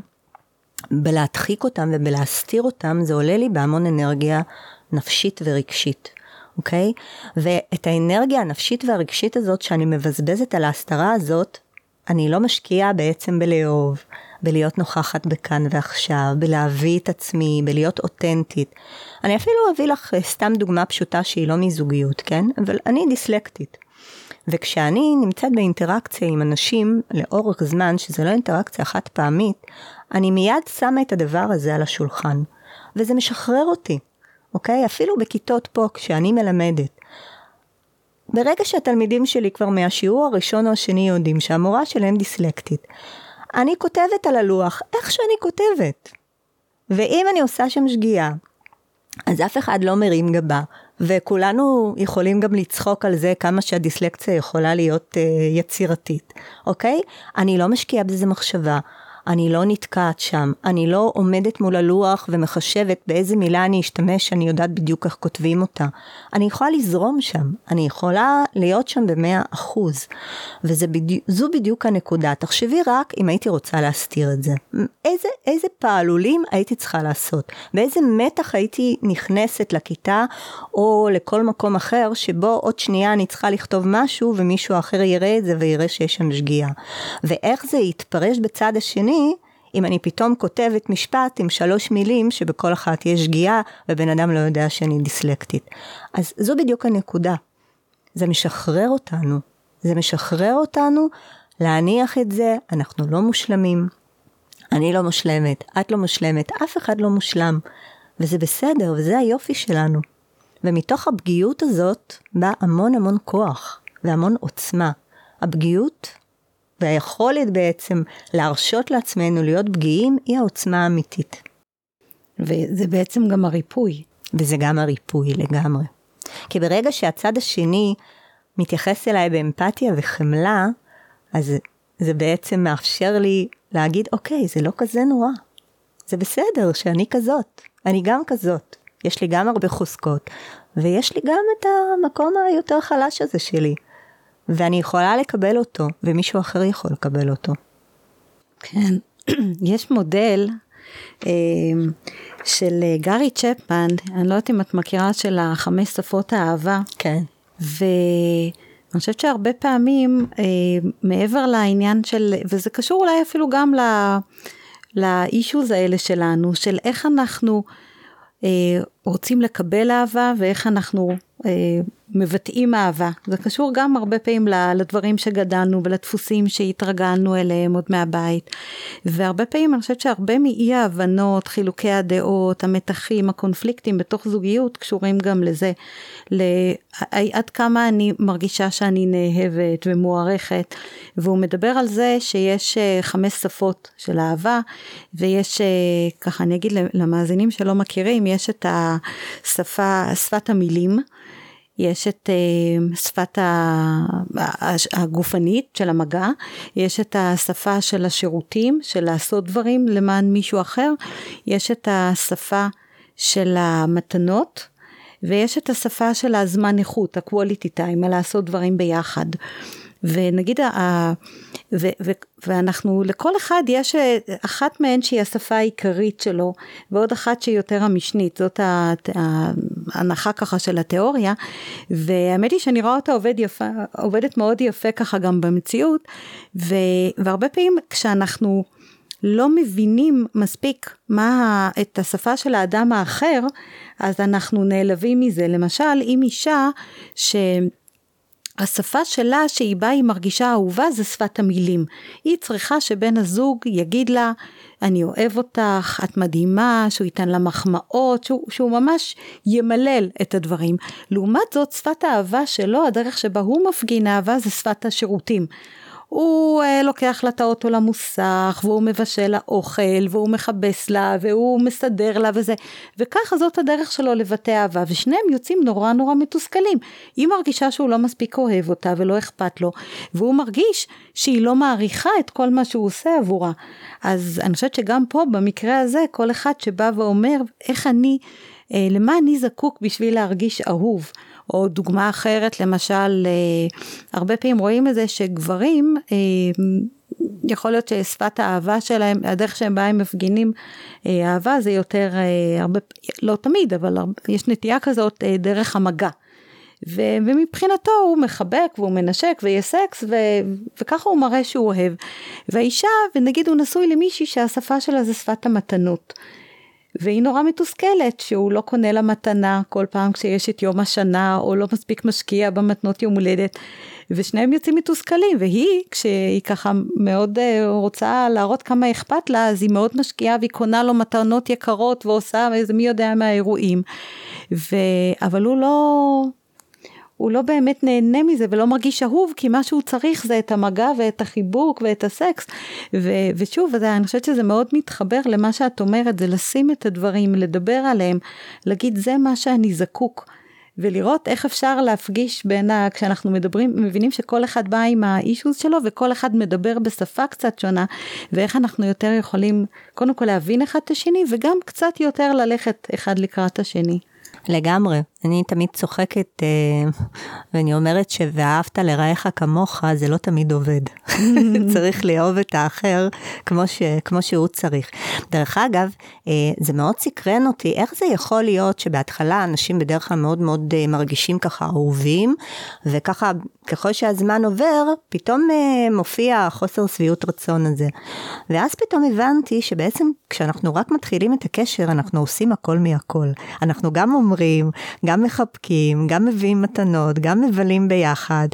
בלהדחיק אותם ובלהסתיר אותם, זה עולה לי בהמון אנרגיה נפשית ורגשית. אוקיי? ואת האנרגיה הנפשית והרגשית הזאת שאני מבזבזת על ההסתרה הזאת, אני לא משקיעה בעצם בלאהוב, בלהיות נוכחת בכאן ועכשיו, בלהביא את עצמי, בלהיות אותנטית. אני אפילו אביא לך אה, סתם דוגמה פשוטה שהיא לא מזוגיות, כן? אבל אני דיסלקטית. וכשאני נמצאת באינטראקציה עם אנשים לאורך זמן, שזה לא אינטראקציה חד פעמית, אני מיד שמה את הדבר הזה על השולחן. וזה משחרר אותי, אוקיי? אפילו בכיתות פה, כשאני מלמדת. ברגע שהתלמידים שלי כבר מהשיעור הראשון או השני יודעים שהמורה שלהם דיסלקטית, אני כותבת על הלוח איך שאני כותבת. ואם אני עושה שם שגיאה, אז אף אחד לא מרים גבה, וכולנו יכולים גם לצחוק על זה כמה שהדיסלקציה יכולה להיות uh, יצירתית, אוקיי? אני לא משקיעה בזה מחשבה, אני לא נתקעת שם, אני לא עומדת מול הלוח ומחשבת באיזה מילה אני אשתמש, אני יודעת בדיוק איך כותבים אותה. אני יכולה לזרום שם, אני יכולה להיות שם במאה אחוז, וזו בדיוק, בדיוק הנקודה. תחשבי רק אם הייתי רוצה להסתיר את זה. איזה, איזה פעלולים הייתי צריכה לעשות, באיזה מתח הייתי נכנסת לכיתה או לכל מקום אחר שבו עוד שנייה אני צריכה לכתוב משהו ומישהו אחר יראה את זה ויראה שיש שם שגיאה. ואיך זה יתפרש בצד השני אם אני פתאום כותבת משפט עם שלוש מילים שבכל אחת יש שגיאה ובן אדם לא יודע שאני דיסלקטית. אז זו בדיוק הנקודה. זה משחרר אותנו. זה משחרר אותנו להניח את זה, אנחנו לא מושלמים. אני לא מושלמת, את לא מושלמת, אף אחד לא מושלם. וזה בסדר, וזה היופי שלנו. ומתוך הפגיעות הזאת בא המון המון כוח והמון עוצמה. הפגיעות והיכולת בעצם להרשות לעצמנו להיות פגיעים היא העוצמה האמיתית. וזה בעצם גם הריפוי. וזה גם הריפוי לגמרי. כי ברגע שהצד השני מתייחס אליי באמפתיה וחמלה, אז זה בעצם מאפשר לי להגיד, אוקיי, זה לא כזה נורא. זה בסדר שאני כזאת, אני גם כזאת. יש לי גם הרבה חוזקות, ויש לי גם את המקום היותר חלש הזה שלי. ואני יכולה לקבל אותו, ומישהו אחר יכול לקבל אותו. כן, יש מודל אה, של אה, גארי צ'פמן, אני לא יודעת אם את מכירה, של החמש שפות האהבה. כן. ואני חושבת שהרבה פעמים, אה, מעבר לעניין של, וזה קשור אולי אפילו גם ל... לאישוז האלה שלנו, של איך אנחנו אה, רוצים לקבל אהבה ואיך אנחנו מבטאים אהבה. זה קשור גם הרבה פעמים לדברים שגדלנו ולדפוסים שהתרגלנו אליהם עוד מהבית. והרבה פעמים אני חושבת שהרבה מאי ההבנות, חילוקי הדעות, המתחים, הקונפליקטים בתוך זוגיות קשורים גם לזה. עד כמה אני מרגישה שאני נאהבת ומוערכת. והוא מדבר על זה שיש אה, חמש שפות של אהבה ויש, אה, ככה אני אגיד למאזינים שלא מכירים, יש את השפה, שפת המילים. יש את uh, שפת הגופנית של המגע, יש את השפה של השירותים, של לעשות דברים למען מישהו אחר, יש את השפה של המתנות, ויש את השפה של הזמן איכות, ה-quality time, לעשות דברים ביחד. ונגיד, ה, ו, ו, ואנחנו, לכל אחד יש אחת מהן שהיא השפה העיקרית שלו, ועוד אחת שהיא יותר המשנית, זאת ההנחה ככה של התיאוריה, והאמת היא שאני רואה אותה עובד יפה, עובדת מאוד יפה ככה גם במציאות, ו, והרבה פעמים כשאנחנו לא מבינים מספיק מה את השפה של האדם האחר, אז אנחנו נעלבים מזה. למשל, אם אישה ש... השפה שלה שהיא באה היא מרגישה אהובה זה שפת המילים. היא צריכה שבן הזוג יגיד לה אני אוהב אותך, את מדהימה, שהוא ייתן לה מחמאות, שהוא, שהוא ממש ימלל את הדברים. לעומת זאת שפת האהבה שלו, הדרך שבה הוא מפגין אהבה זה שפת השירותים. הוא אה, לוקח לה את האוטו למוסך, והוא מבשל לה אוכל, והוא מכבס לה, והוא מסדר לה וזה, וככה זאת הדרך שלו לבטא אהבה, ושניהם יוצאים נורא נורא מתוסכלים. היא מרגישה שהוא לא מספיק אוהב אותה ולא אכפת לו, והוא מרגיש שהיא לא מעריכה את כל מה שהוא עושה עבורה. אז אני חושבת שגם פה, במקרה הזה, כל אחד שבא ואומר, איך אני, למה אני זקוק בשביל להרגיש אהוב. או דוגמה אחרת, למשל, אה, הרבה פעמים רואים את זה שגברים, אה, יכול להיות ששפת האהבה שלהם, הדרך שהם בה הם מפגינים אה, אהבה זה יותר, הרבה, לא תמיד, אבל הרבה, יש נטייה כזאת דרך המגע. ו, ומבחינתו הוא מחבק והוא מנשק ויש סקס ו, וככה הוא מראה שהוא אוהב. והאישה, ונגיד הוא נשוי למישהי שהשפה שלה זה שפת המתנות. והיא נורא מתוסכלת שהוא לא קונה לה מתנה כל פעם כשיש את יום השנה, או לא מספיק משקיע במתנות יום הולדת, ושניהם יוצאים מתוסכלים, והיא, כשהיא ככה מאוד uh, רוצה להראות כמה אכפת לה, אז היא מאוד משקיעה והיא קונה לו מתנות יקרות ועושה איזה מי יודע מהאירועים. ו... אבל הוא לא, הוא לא באמת נהנה מזה ולא מרגיש אהוב, כי מה שהוא צריך זה את המגע ואת החיבוק ואת הסקס. ו- ושוב, זה, אני חושבת שזה מאוד מתחבר למה שאת אומרת, זה לשים את הדברים, לדבר עליהם, להגיד זה מה שאני זקוק. ולראות איך אפשר להפגיש בין ה... כשאנחנו מדברים, מבינים שכל אחד בא עם האישוז שלו וכל אחד מדבר בשפה קצת שונה, ואיך אנחנו יותר יכולים קודם כל להבין אחד את השני וגם קצת יותר ללכת אחד לקראת השני. לגמרי. אני תמיד צוחקת אה, ואני אומרת ש"ואהבת לרעך כמוך" זה לא תמיד עובד. צריך לאהוב את האחר כמו, ש, כמו שהוא צריך. דרך אגב, אה, זה מאוד סקרן אותי, איך זה יכול להיות שבהתחלה אנשים בדרך כלל מאוד מאוד אה, מרגישים ככה אהובים, וככה ככל שהזמן עובר, פתאום מופיע חוסר שביעות רצון הזה. ואז פתאום הבנתי שבעצם כשאנחנו רק מתחילים את הקשר, אנחנו עושים הכל מהכל. אנחנו גם אומרים, גם מחבקים, גם מביאים מתנות, גם מבלים ביחד,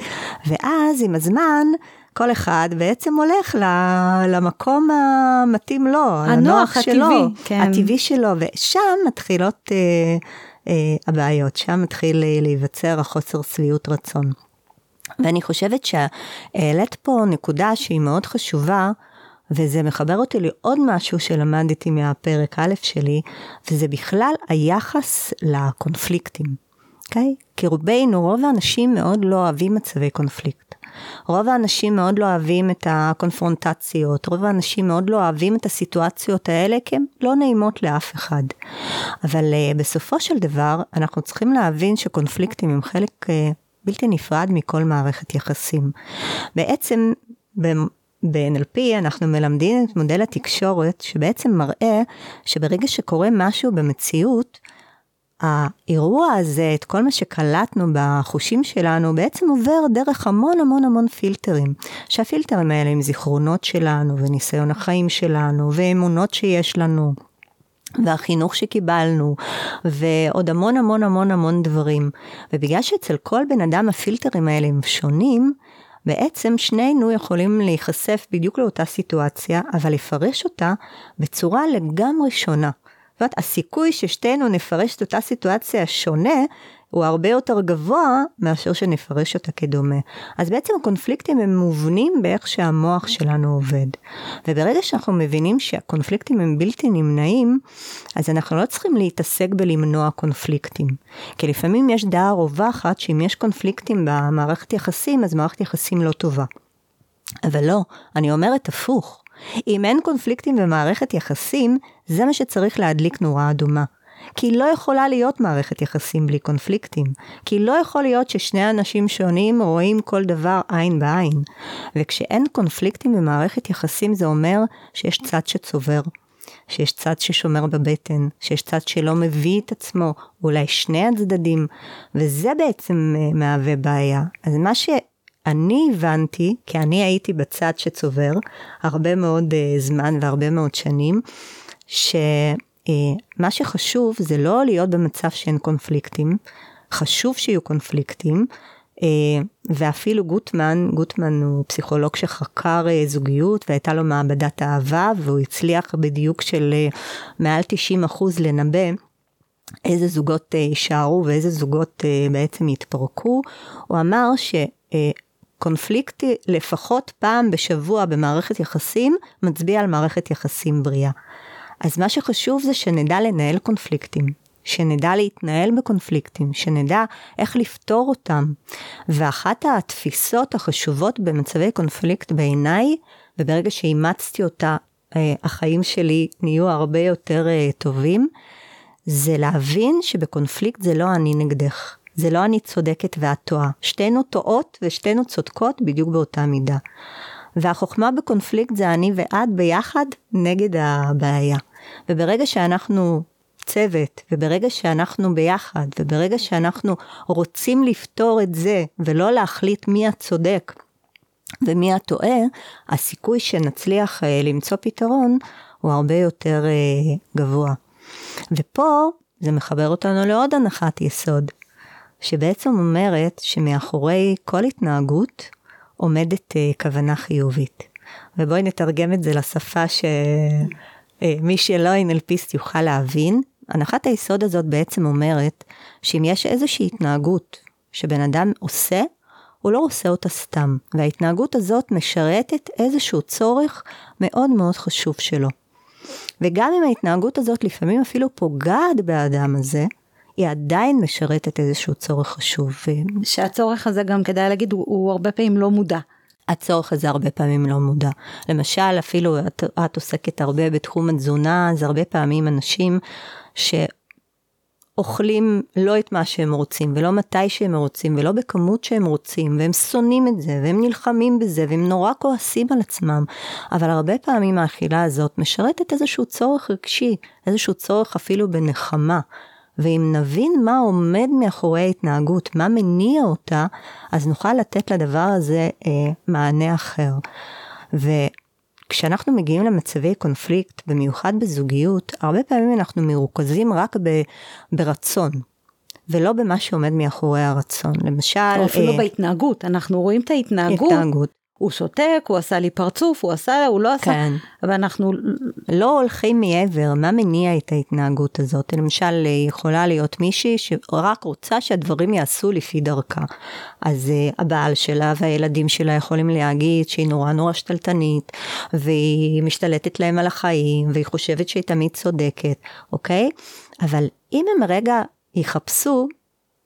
ואז עם הזמן, כל אחד בעצם הולך למקום המתאים לו, הנוח, הטבעי, שלו, כן. הטבעי שלו, ושם מתחילות אה, אה, הבעיות, שם מתחיל אה, להיווצר החוסר שביעות רצון. ואני חושבת שהעלית פה נקודה שהיא מאוד חשובה, וזה מחבר אותי לעוד משהו שלמדתי מהפרק א' שלי, וזה בכלל היחס לקונפליקטים, אוקיי? Okay? כי רובנו, רוב האנשים מאוד לא אוהבים מצבי קונפליקט. רוב האנשים מאוד לא אוהבים את הקונפרונטציות, רוב האנשים מאוד לא אוהבים את הסיטואציות האלה כי הן לא נעימות לאף אחד. אבל uh, בסופו של דבר, אנחנו צריכים להבין שקונפליקטים הם חלק uh, בלתי נפרד מכל מערכת יחסים. בעצם, ב-NLP אנחנו מלמדים את מודל התקשורת שבעצם מראה שברגע שקורה משהו במציאות, האירוע הזה, את כל מה שקלטנו בחושים שלנו, בעצם עובר דרך המון המון המון פילטרים. שהפילטרים האלה הם זיכרונות שלנו, וניסיון החיים שלנו, ואמונות שיש לנו. והחינוך שקיבלנו, ועוד המון המון המון המון דברים. ובגלל שאצל כל בן אדם הפילטרים האלה הם שונים, בעצם שנינו יכולים להיחשף בדיוק לאותה סיטואציה, אבל לפרש אותה בצורה לגמרי שונה. זאת אומרת, הסיכוי ששתינו נפרש את אותה סיטואציה שונה, הוא הרבה יותר גבוה מאשר שנפרש אותה כדומה. אז בעצם הקונפליקטים הם מובנים באיך שהמוח שלנו עובד. וברגע שאנחנו מבינים שהקונפליקטים הם בלתי נמנעים, אז אנחנו לא צריכים להתעסק בלמנוע קונפליקטים. כי לפעמים יש דעה רווחת שאם יש קונפליקטים במערכת יחסים, אז מערכת יחסים לא טובה. אבל לא, אני אומרת הפוך. אם אין קונפליקטים במערכת יחסים, זה מה שצריך להדליק נורה אדומה. כי לא יכולה להיות מערכת יחסים בלי קונפליקטים. כי לא יכול להיות ששני אנשים שונים רואים כל דבר עין בעין. וכשאין קונפליקטים במערכת יחסים זה אומר שיש צד שצובר. שיש צד ששומר בבטן, שיש צד שלא מביא את עצמו, אולי שני הצדדים, וזה בעצם אה, מהווה בעיה. אז מה שאני הבנתי, כי אני הייתי בצד שצובר הרבה מאוד uh, זמן והרבה מאוד שנים, ש... אה, מה שחשוב זה לא להיות במצב שאין קונפליקטים, חשוב שיהיו קונפליקטים, ואפילו גוטמן, גוטמן הוא פסיכולוג שחקר זוגיות והייתה לו מעבדת אהבה והוא הצליח בדיוק של מעל 90 אחוז לנבא איזה זוגות יישארו ואיזה זוגות בעצם יתפרקו. הוא אמר שקונפליקט לפחות פעם בשבוע במערכת יחסים מצביע על מערכת יחסים בריאה. אז מה שחשוב זה שנדע לנהל קונפליקטים, שנדע להתנהל בקונפליקטים, שנדע איך לפתור אותם. ואחת התפיסות החשובות במצבי קונפליקט בעיניי, וברגע שאימצתי אותה, אה, החיים שלי נהיו הרבה יותר אה, טובים, זה להבין שבקונפליקט זה לא אני נגדך, זה לא אני צודקת ואת טועה. שתינו טועות ושתינו צודקות בדיוק באותה מידה. והחוכמה בקונפליקט זה אני ואת ביחד נגד הבעיה. וברגע שאנחנו צוות, וברגע שאנחנו ביחד, וברגע שאנחנו רוצים לפתור את זה, ולא להחליט מי הצודק ומי הטועה, הסיכוי שנצליח uh, למצוא פתרון הוא הרבה יותר uh, גבוה. ופה זה מחבר אותנו לעוד הנחת יסוד, שבעצם אומרת שמאחורי כל התנהגות עומדת uh, כוונה חיובית. ובואי נתרגם את זה לשפה שמי uh, שלא NLPיסט יוכל להבין. הנחת היסוד הזאת בעצם אומרת שאם יש איזושהי התנהגות שבן אדם עושה, הוא לא עושה אותה סתם, וההתנהגות הזאת משרתת איזשהו צורך מאוד מאוד חשוב שלו. וגם אם ההתנהגות הזאת לפעמים אפילו פוגעת באדם הזה, היא עדיין משרתת איזשהו צורך חשוב. שהצורך הזה גם כדאי להגיד הוא, הוא הרבה פעמים לא מודע. הצורך הזה הרבה פעמים לא מודע. למשל, אפילו את, את עוסקת הרבה בתחום התזונה, אז הרבה פעמים אנשים שאוכלים לא את מה שהם רוצים, ולא מתי שהם רוצים, ולא בכמות שהם רוצים, והם שונאים את זה, והם נלחמים בזה, והם נורא כועסים על עצמם. אבל הרבה פעמים האכילה הזאת משרתת איזשהו צורך רגשי, איזשהו צורך אפילו בנחמה. ואם נבין מה עומד מאחורי ההתנהגות, מה מניע אותה, אז נוכל לתת לדבר הזה אה, מענה אחר. וכשאנחנו מגיעים למצבי קונפליקט, במיוחד בזוגיות, הרבה פעמים אנחנו מרוכזים רק ב, ברצון. ולא במה שעומד מאחורי הרצון. למשל... או אפילו אה, בהתנהגות, אנחנו רואים את ההתנהגות. התנהגות. הוא שותק, הוא עשה לי פרצוף, הוא עשה, הוא לא עשה, כן. ואנחנו לא הולכים מעבר, מה מניע את ההתנהגות הזאת? למשל, יכולה להיות מישהי שרק רוצה שהדברים יעשו לפי דרכה. אז uh, הבעל שלה והילדים שלה יכולים להגיד שהיא נורא נורא שתלטנית, והיא משתלטת להם על החיים, והיא חושבת שהיא תמיד צודקת, אוקיי? אבל אם הם רגע יחפשו,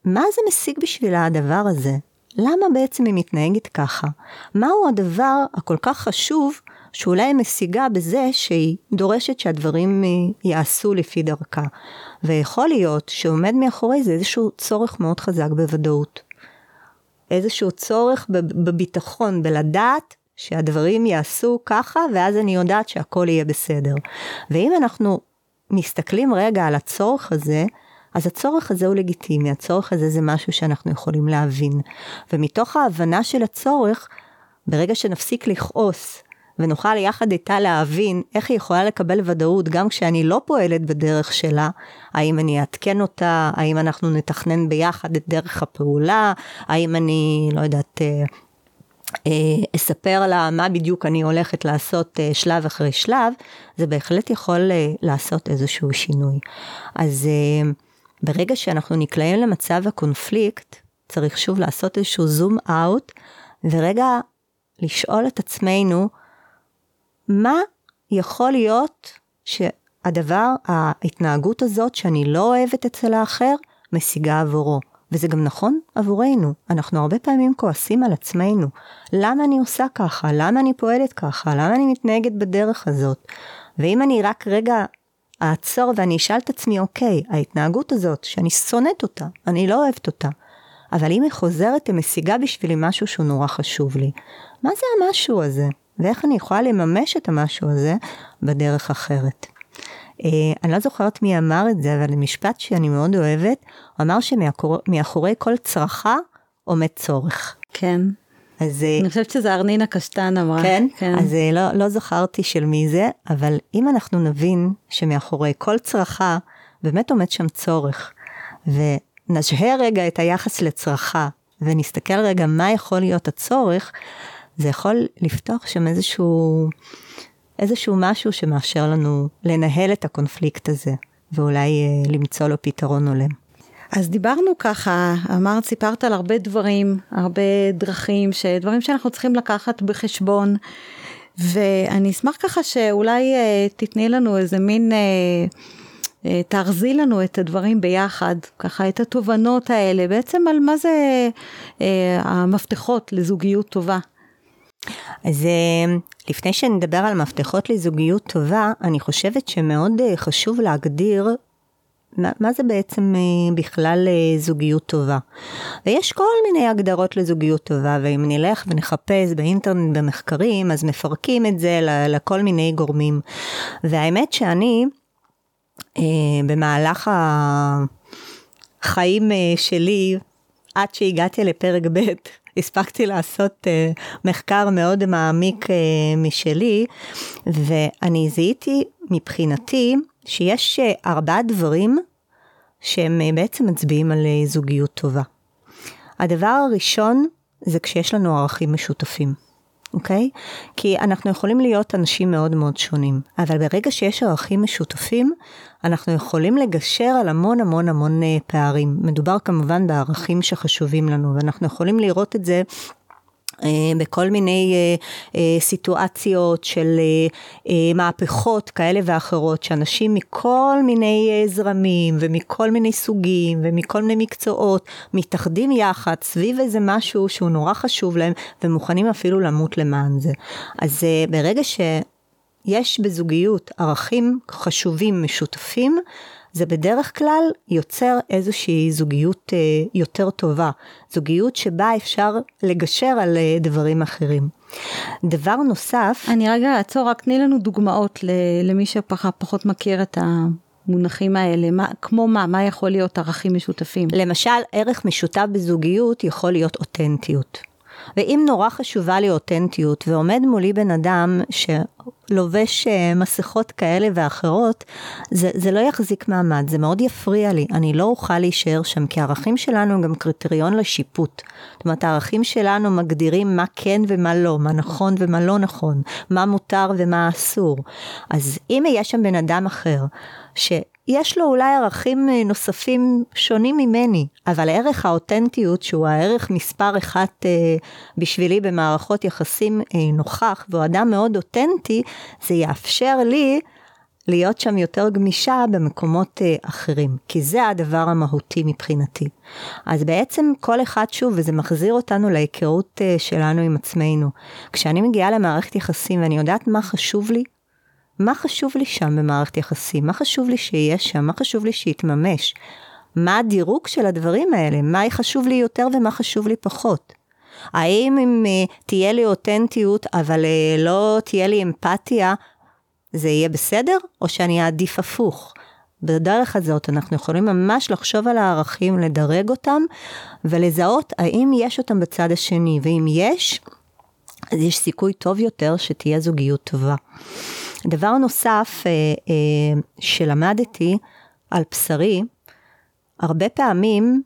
מה זה משיג בשבילה הדבר הזה? למה בעצם היא מתנהגת ככה? מהו הדבר הכל כך חשוב שאולי היא משיגה בזה שהיא דורשת שהדברים אה, יעשו לפי דרכה. ויכול להיות שעומד מאחורי זה איזשהו צורך מאוד חזק בוודאות. איזשהו צורך בביטחון, בלדעת שהדברים יעשו ככה, ואז אני יודעת שהכל יהיה בסדר. ואם אנחנו מסתכלים רגע על הצורך הזה, אז הצורך הזה הוא לגיטימי, הצורך הזה זה משהו שאנחנו יכולים להבין. ומתוך ההבנה של הצורך, ברגע שנפסיק לכעוס ונוכל יחד איתה להבין איך היא יכולה לקבל ודאות גם כשאני לא פועלת בדרך שלה, האם אני אעדכן אותה, האם אנחנו נתכנן ביחד את דרך הפעולה, האם אני, לא יודעת, אה, אה, אספר לה מה בדיוק אני הולכת לעשות אה, שלב אחרי שלב, זה בהחלט יכול לעשות איזשהו שינוי. אז ברגע שאנחנו נקלעים למצב הקונפליקט, צריך שוב לעשות איזשהו זום אאוט, ורגע לשאול את עצמנו, מה יכול להיות שהדבר, ההתנהגות הזאת שאני לא אוהבת אצל האחר, משיגה עבורו. וזה גם נכון עבורנו, אנחנו הרבה פעמים כועסים על עצמנו. למה אני עושה ככה? למה אני פועלת ככה? למה אני מתנהגת בדרך הזאת? ואם אני רק רגע אעצור ואני אשאל את עצמי, אוקיי, ההתנהגות הזאת, שאני שונאת אותה, אני לא אוהבת אותה, אבל אם היא חוזרת, היא משיגה בשבילי משהו שהוא נורא חשוב לי. מה זה המשהו הזה? ואיך אני יכולה לממש את המשהו הזה בדרך אחרת? Uh, אני לא זוכרת מי אמר את זה, אבל משפט שאני מאוד אוהבת, הוא אמר שמאחורי כל צרכה עומד צורך. כן. אז... אה, אני חושבת שזה ארנינה קשטן אמרה. כן? כן. אז אה, לא, לא זכרתי של מי זה, אבל אם אנחנו נבין שמאחורי כל צרכה באמת עומד שם צורך, ונשהה רגע את היחס לצרכה, ונסתכל רגע מה יכול להיות הצורך, זה יכול לפתוח שם איזשהו, איזשהו משהו שמאפשר לנו לנהל את הקונפליקט הזה, ואולי אה, למצוא לו פתרון הולם. אז דיברנו ככה, אמרת, סיפרת על הרבה דברים, הרבה דרכים, דברים שאנחנו צריכים לקחת בחשבון, ואני אשמח ככה שאולי אה, תתני לנו איזה מין... אה, אה, תארזי לנו את הדברים ביחד, ככה את התובנות האלה, בעצם על מה זה אה, המפתחות לזוגיות טובה. אז אה, לפני שנדבר על מפתחות לזוגיות טובה, אני חושבת שמאוד אה, חשוב להגדיר מה, מה זה בעצם בכלל זוגיות טובה. ויש כל מיני הגדרות לזוגיות טובה, ואם נלך ונחפש באינטרנט במחקרים, אז מפרקים את זה לכל מיני גורמים. והאמת שאני, אה, במהלך החיים אה, שלי, עד שהגעתי לפרק ב', הספקתי לעשות uh, מחקר מאוד מעמיק uh, משלי, ואני זיהיתי מבחינתי שיש uh, ארבעה דברים שהם uh, בעצם מצביעים על uh, זוגיות טובה. הדבר הראשון זה כשיש לנו ערכים משותפים. אוקיי? כי אנחנו יכולים להיות אנשים מאוד מאוד שונים, אבל ברגע שיש ערכים משותפים, אנחנו יכולים לגשר על המון המון המון אה, פערים. מדובר כמובן בערכים שחשובים לנו, ואנחנו יכולים לראות את זה אה, בכל מיני אה, סיטואציות של מהפכות כאלה ואחרות, שאנשים מכל מיני זרמים ומכל מיני סוגים ומכל מיני מקצועות מתאחדים יחד סביב איזה משהו שהוא נורא חשוב להם ומוכנים אפילו למות למען זה. אז ברגע ש... יש בזוגיות ערכים חשובים משותפים, זה בדרך כלל יוצר איזושהי זוגיות אה, יותר טובה, זוגיות שבה אפשר לגשר על אה, דברים אחרים. דבר נוסף... אני רגע אעצור, רק תני לנו דוגמאות למי שפחות מכיר את המונחים האלה, מה, כמו מה, מה יכול להיות ערכים משותפים? למשל, ערך משותף בזוגיות יכול להיות אותנטיות. ואם נורא חשובה לי אותנטיות, ועומד מולי בן אדם שלובש אה, מסכות כאלה ואחרות, זה, זה לא יחזיק מעמד, זה מאוד יפריע לי, אני לא אוכל להישאר שם, כי הערכים שלנו הם גם קריטריון לשיפוט. זאת אומרת, הערכים שלנו מגדירים מה כן ומה לא, מה נכון ומה לא נכון, מה מותר ומה אסור. אז אם יהיה שם בן אדם אחר, ש... יש לו אולי ערכים אה, נוספים שונים ממני, אבל ערך האותנטיות, שהוא הערך מספר אחת אה, בשבילי במערכות יחסים אה, נוכח, והוא אדם מאוד אותנטי, זה יאפשר לי להיות שם יותר גמישה במקומות אה, אחרים, כי זה הדבר המהותי מבחינתי. אז בעצם כל אחד שוב, וזה מחזיר אותנו להיכרות אה, שלנו עם עצמנו. כשאני מגיעה למערכת יחסים ואני יודעת מה חשוב לי, מה חשוב לי שם במערכת יחסים? מה חשוב לי שיהיה שם? מה חשוב לי שיתממש? מה הדירוג של הדברים האלה? מה חשוב לי יותר ומה חשוב לי פחות? האם אם uh, תהיה לי אותנטיות אבל uh, לא תהיה לי אמפתיה, זה יהיה בסדר? או שאני אעדיף הפוך? בדרך הזאת אנחנו יכולים ממש לחשוב על הערכים, לדרג אותם ולזהות האם יש אותם בצד השני, ואם יש, אז יש סיכוי טוב יותר שתהיה זוגיות טובה. דבר נוסף אה, אה, שלמדתי על בשרי, הרבה פעמים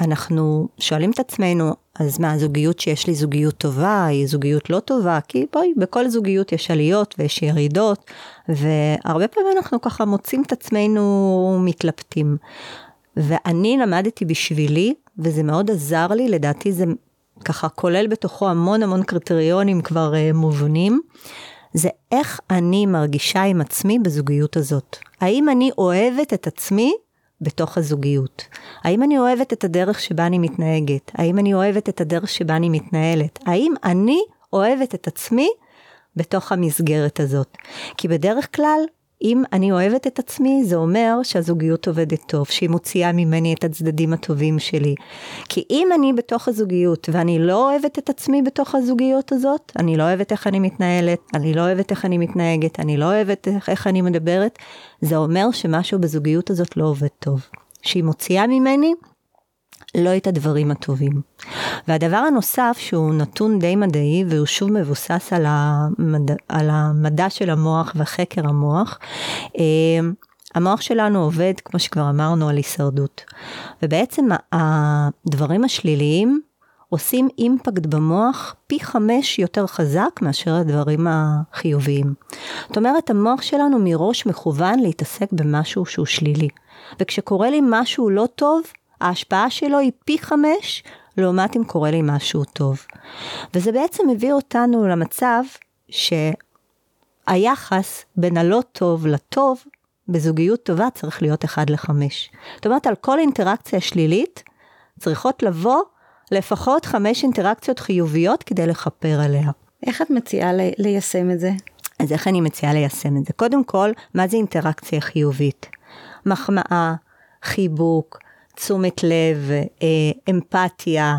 אנחנו שואלים את עצמנו, אז מה, הזוגיות שיש לי זוגיות טובה, היא זוגיות לא טובה? כי בואי, בכל זוגיות יש עליות ויש ירידות, והרבה פעמים אנחנו ככה מוצאים את עצמנו מתלבטים. ואני למדתי בשבילי, וזה מאוד עזר לי, לדעתי זה ככה כולל בתוכו המון המון קריטריונים כבר uh, מובנים. זה איך אני מרגישה עם עצמי בזוגיות הזאת. האם אני אוהבת את עצמי בתוך הזוגיות? האם אני אוהבת את הדרך שבה אני מתנהגת? האם אני אוהבת את הדרך שבה אני מתנהלת? האם אני אוהבת את עצמי בתוך המסגרת הזאת? כי בדרך כלל אם אני אוהבת את עצמי, זה אומר שהזוגיות עובדת טוב, שהיא מוציאה ממני את הצדדים הטובים שלי. כי אם אני בתוך הזוגיות ואני לא אוהבת את עצמי בתוך הזוגיות הזאת, אני לא אוהבת איך אני מתנהלת, אני לא אוהבת איך אני מתנהגת, אני לא אוהבת איך, איך אני מדברת, זה אומר שמשהו בזוגיות הזאת לא עובד טוב. שהיא מוציאה ממני לא את הדברים הטובים. והדבר הנוסף שהוא נתון די מדעי והוא שוב מבוסס על המדע, על המדע של המוח וחקר המוח, אה, המוח שלנו עובד, כמו שכבר אמרנו, על הישרדות. ובעצם הדברים השליליים עושים אימפקט במוח פי חמש יותר חזק מאשר הדברים החיוביים. זאת אומרת, המוח שלנו מראש מכוון להתעסק במשהו שהוא שלילי. וכשקורה לי משהו לא טוב, ההשפעה שלו היא פי חמש, לעומת אם קורה לי משהו טוב. וזה בעצם מביא אותנו למצב שהיחס בין הלא טוב לטוב, בזוגיות טובה צריך להיות 1 ל-5. זאת אומרת, על כל אינטראקציה שלילית, צריכות לבוא לפחות חמש אינטראקציות חיוביות כדי לכפר עליה. איך את מציעה לי, ליישם את זה? אז איך אני מציעה ליישם את זה? קודם כל, מה זה אינטראקציה חיובית? מחמאה, חיבוק, תשומת לב, אה, אמפתיה,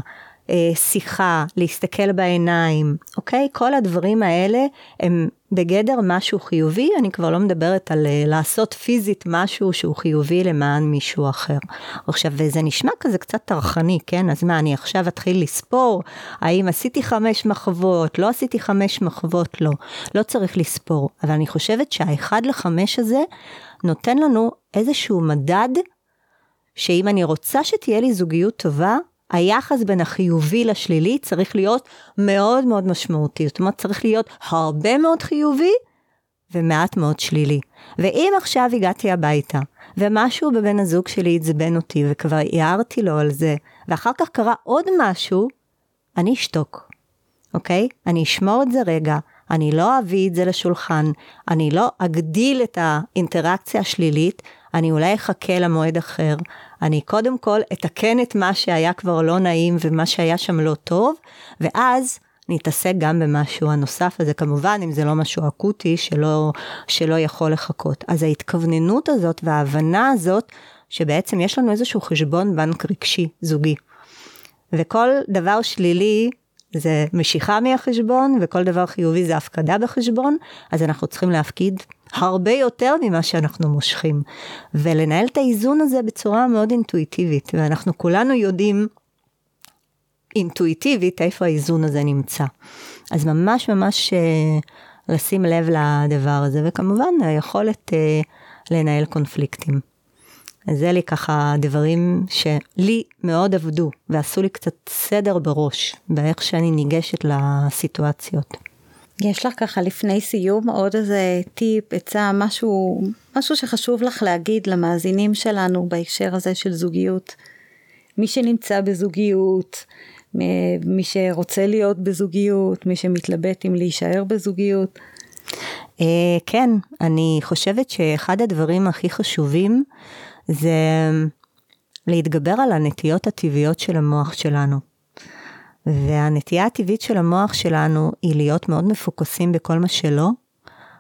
אה, שיחה, להסתכל בעיניים, אוקיי? כל הדברים האלה הם בגדר משהו חיובי, אני כבר לא מדברת על uh, לעשות פיזית משהו שהוא חיובי למען מישהו אחר. עכשיו, וזה נשמע כזה קצת טרחני, כן? אז מה, אני עכשיו אתחיל לספור? האם עשיתי חמש מחוות? לא עשיתי חמש מחוות? לא. לא צריך לספור. אבל אני חושבת שהאחד לחמש הזה נותן לנו איזשהו מדד, שאם אני רוצה שתהיה לי זוגיות טובה, היחס בין החיובי לשלילי צריך להיות מאוד מאוד משמעותי. זאת אומרת, צריך להיות הרבה מאוד חיובי ומעט מאוד שלילי. ואם עכשיו הגעתי הביתה, ומשהו בבן הזוג שלי עצבן אותי, וכבר הערתי לו על זה, ואחר כך קרה עוד משהו, אני אשתוק, אוקיי? אני אשמור את זה רגע, אני לא אביא את זה לשולחן, אני לא אגדיל את האינטראקציה השלילית, אני אולי אחכה למועד אחר, אני קודם כל אתקן את מה שהיה כבר לא נעים ומה שהיה שם לא טוב, ואז נתעסק גם במשהו הנוסף הזה, כמובן, אם זה לא משהו אקוטי שלא, שלא יכול לחכות. אז ההתכווננות הזאת וההבנה הזאת, שבעצם יש לנו איזשהו חשבון בנק רגשי זוגי. וכל דבר שלילי זה משיכה מהחשבון, וכל דבר חיובי זה הפקדה בחשבון, אז אנחנו צריכים להפקיד הרבה יותר ממה שאנחנו מושכים. ולנהל את האיזון הזה בצורה מאוד אינטואיטיבית, ואנחנו כולנו יודעים אינטואיטיבית איפה האיזון הזה נמצא. אז ממש ממש uh, לשים לב לדבר הזה, וכמובן היכולת uh, לנהל קונפליקטים. אז זה לי ככה דברים שלי מאוד עבדו, ועשו לי קצת סדר בראש, באיך שאני ניגשת לסיטואציות. יש לך ככה לפני סיום עוד איזה טיפ, עצה, משהו, משהו שחשוב לך להגיד למאזינים שלנו בהקשר הזה של זוגיות. מי שנמצא בזוגיות, מי שרוצה להיות בזוגיות, מי שמתלבט אם להישאר בזוגיות. אה, כן, אני חושבת שאחד הדברים הכי חשובים זה להתגבר על הנטיות הטבעיות של המוח שלנו. והנטייה הטבעית של המוח שלנו היא להיות מאוד מפוקסים בכל מה שלא,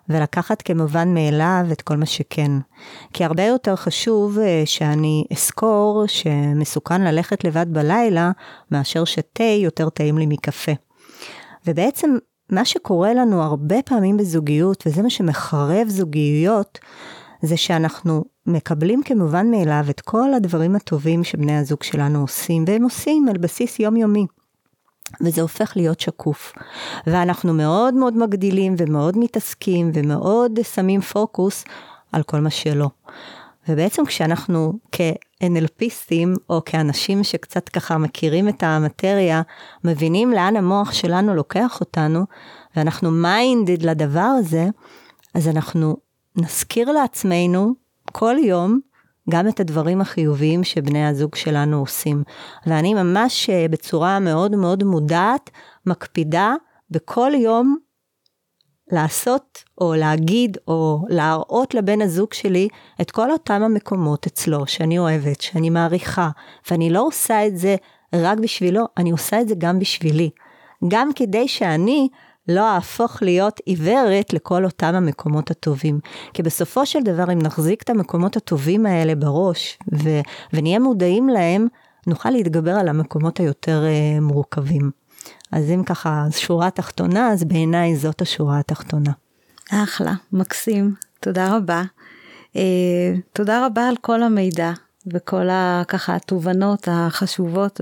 ולקחת כמובן מאליו את כל מה שכן. כי הרבה יותר חשוב אה, שאני אזכור שמסוכן ללכת לבד בלילה, מאשר שתה יותר טעים לי מקפה. ובעצם מה שקורה לנו הרבה פעמים בזוגיות, וזה מה שמחרב זוגיות, זה שאנחנו מקבלים כמובן מאליו את כל הדברים הטובים שבני הזוג שלנו עושים, והם עושים על בסיס יומיומי. וזה הופך להיות שקוף. ואנחנו מאוד מאוד מגדילים ומאוד מתעסקים ומאוד שמים פוקוס על כל מה שלא. ובעצם כשאנחנו כ-NLPיסטים, או כאנשים שקצת ככה מכירים את המטריה, מבינים לאן המוח שלנו לוקח אותנו, ואנחנו מיינדד לדבר הזה, אז אנחנו נזכיר לעצמנו כל יום גם את הדברים החיוביים שבני הזוג שלנו עושים. ואני ממש אה, בצורה מאוד מאוד מודעת, מקפידה בכל יום לעשות או להגיד או להראות לבן הזוג שלי את כל אותם המקומות אצלו שאני אוהבת, שאני מעריכה, ואני לא עושה את זה רק בשבילו, אני עושה את זה גם בשבילי. גם כדי שאני לא אהפוך להיות עיוורת לכל אותם המקומות הטובים. כי בסופו של דבר, אם נחזיק את המקומות הטובים האלה בראש, ו- ונהיה מודעים להם, נוכל להתגבר על המקומות היותר uh, מורכבים. אז אם ככה, שורה תחתונה, אז בעיניי זאת השורה התחתונה. אחלה, מקסים, תודה רבה. Uh, תודה רבה על כל המידע. וכל ה, ככה התובנות החשובות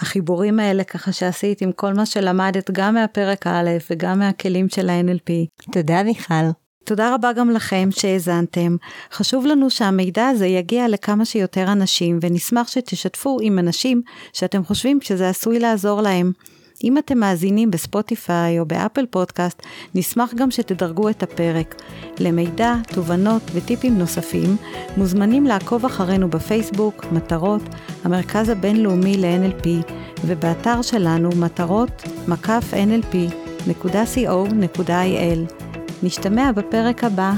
והחיבורים האלה ככה שעשית עם כל מה שלמדת גם מהפרק א' וגם מהכלים של ה-NLP. תודה מיכל. תודה רבה גם לכם שהאזנתם. חשוב לנו שהמידע הזה יגיע לכמה שיותר אנשים, ונשמח שתשתפו עם אנשים שאתם חושבים שזה עשוי לעזור להם. אם אתם מאזינים בספוטיפיי או באפל פודקאסט, נשמח גם שתדרגו את הפרק. למידע, תובנות וטיפים נוספים, מוזמנים לעקוב אחרינו בפייסבוק, מטרות, המרכז הבינלאומי ל-NLP, ובאתר שלנו מטרות מקף. נשתמע בפרק הבא.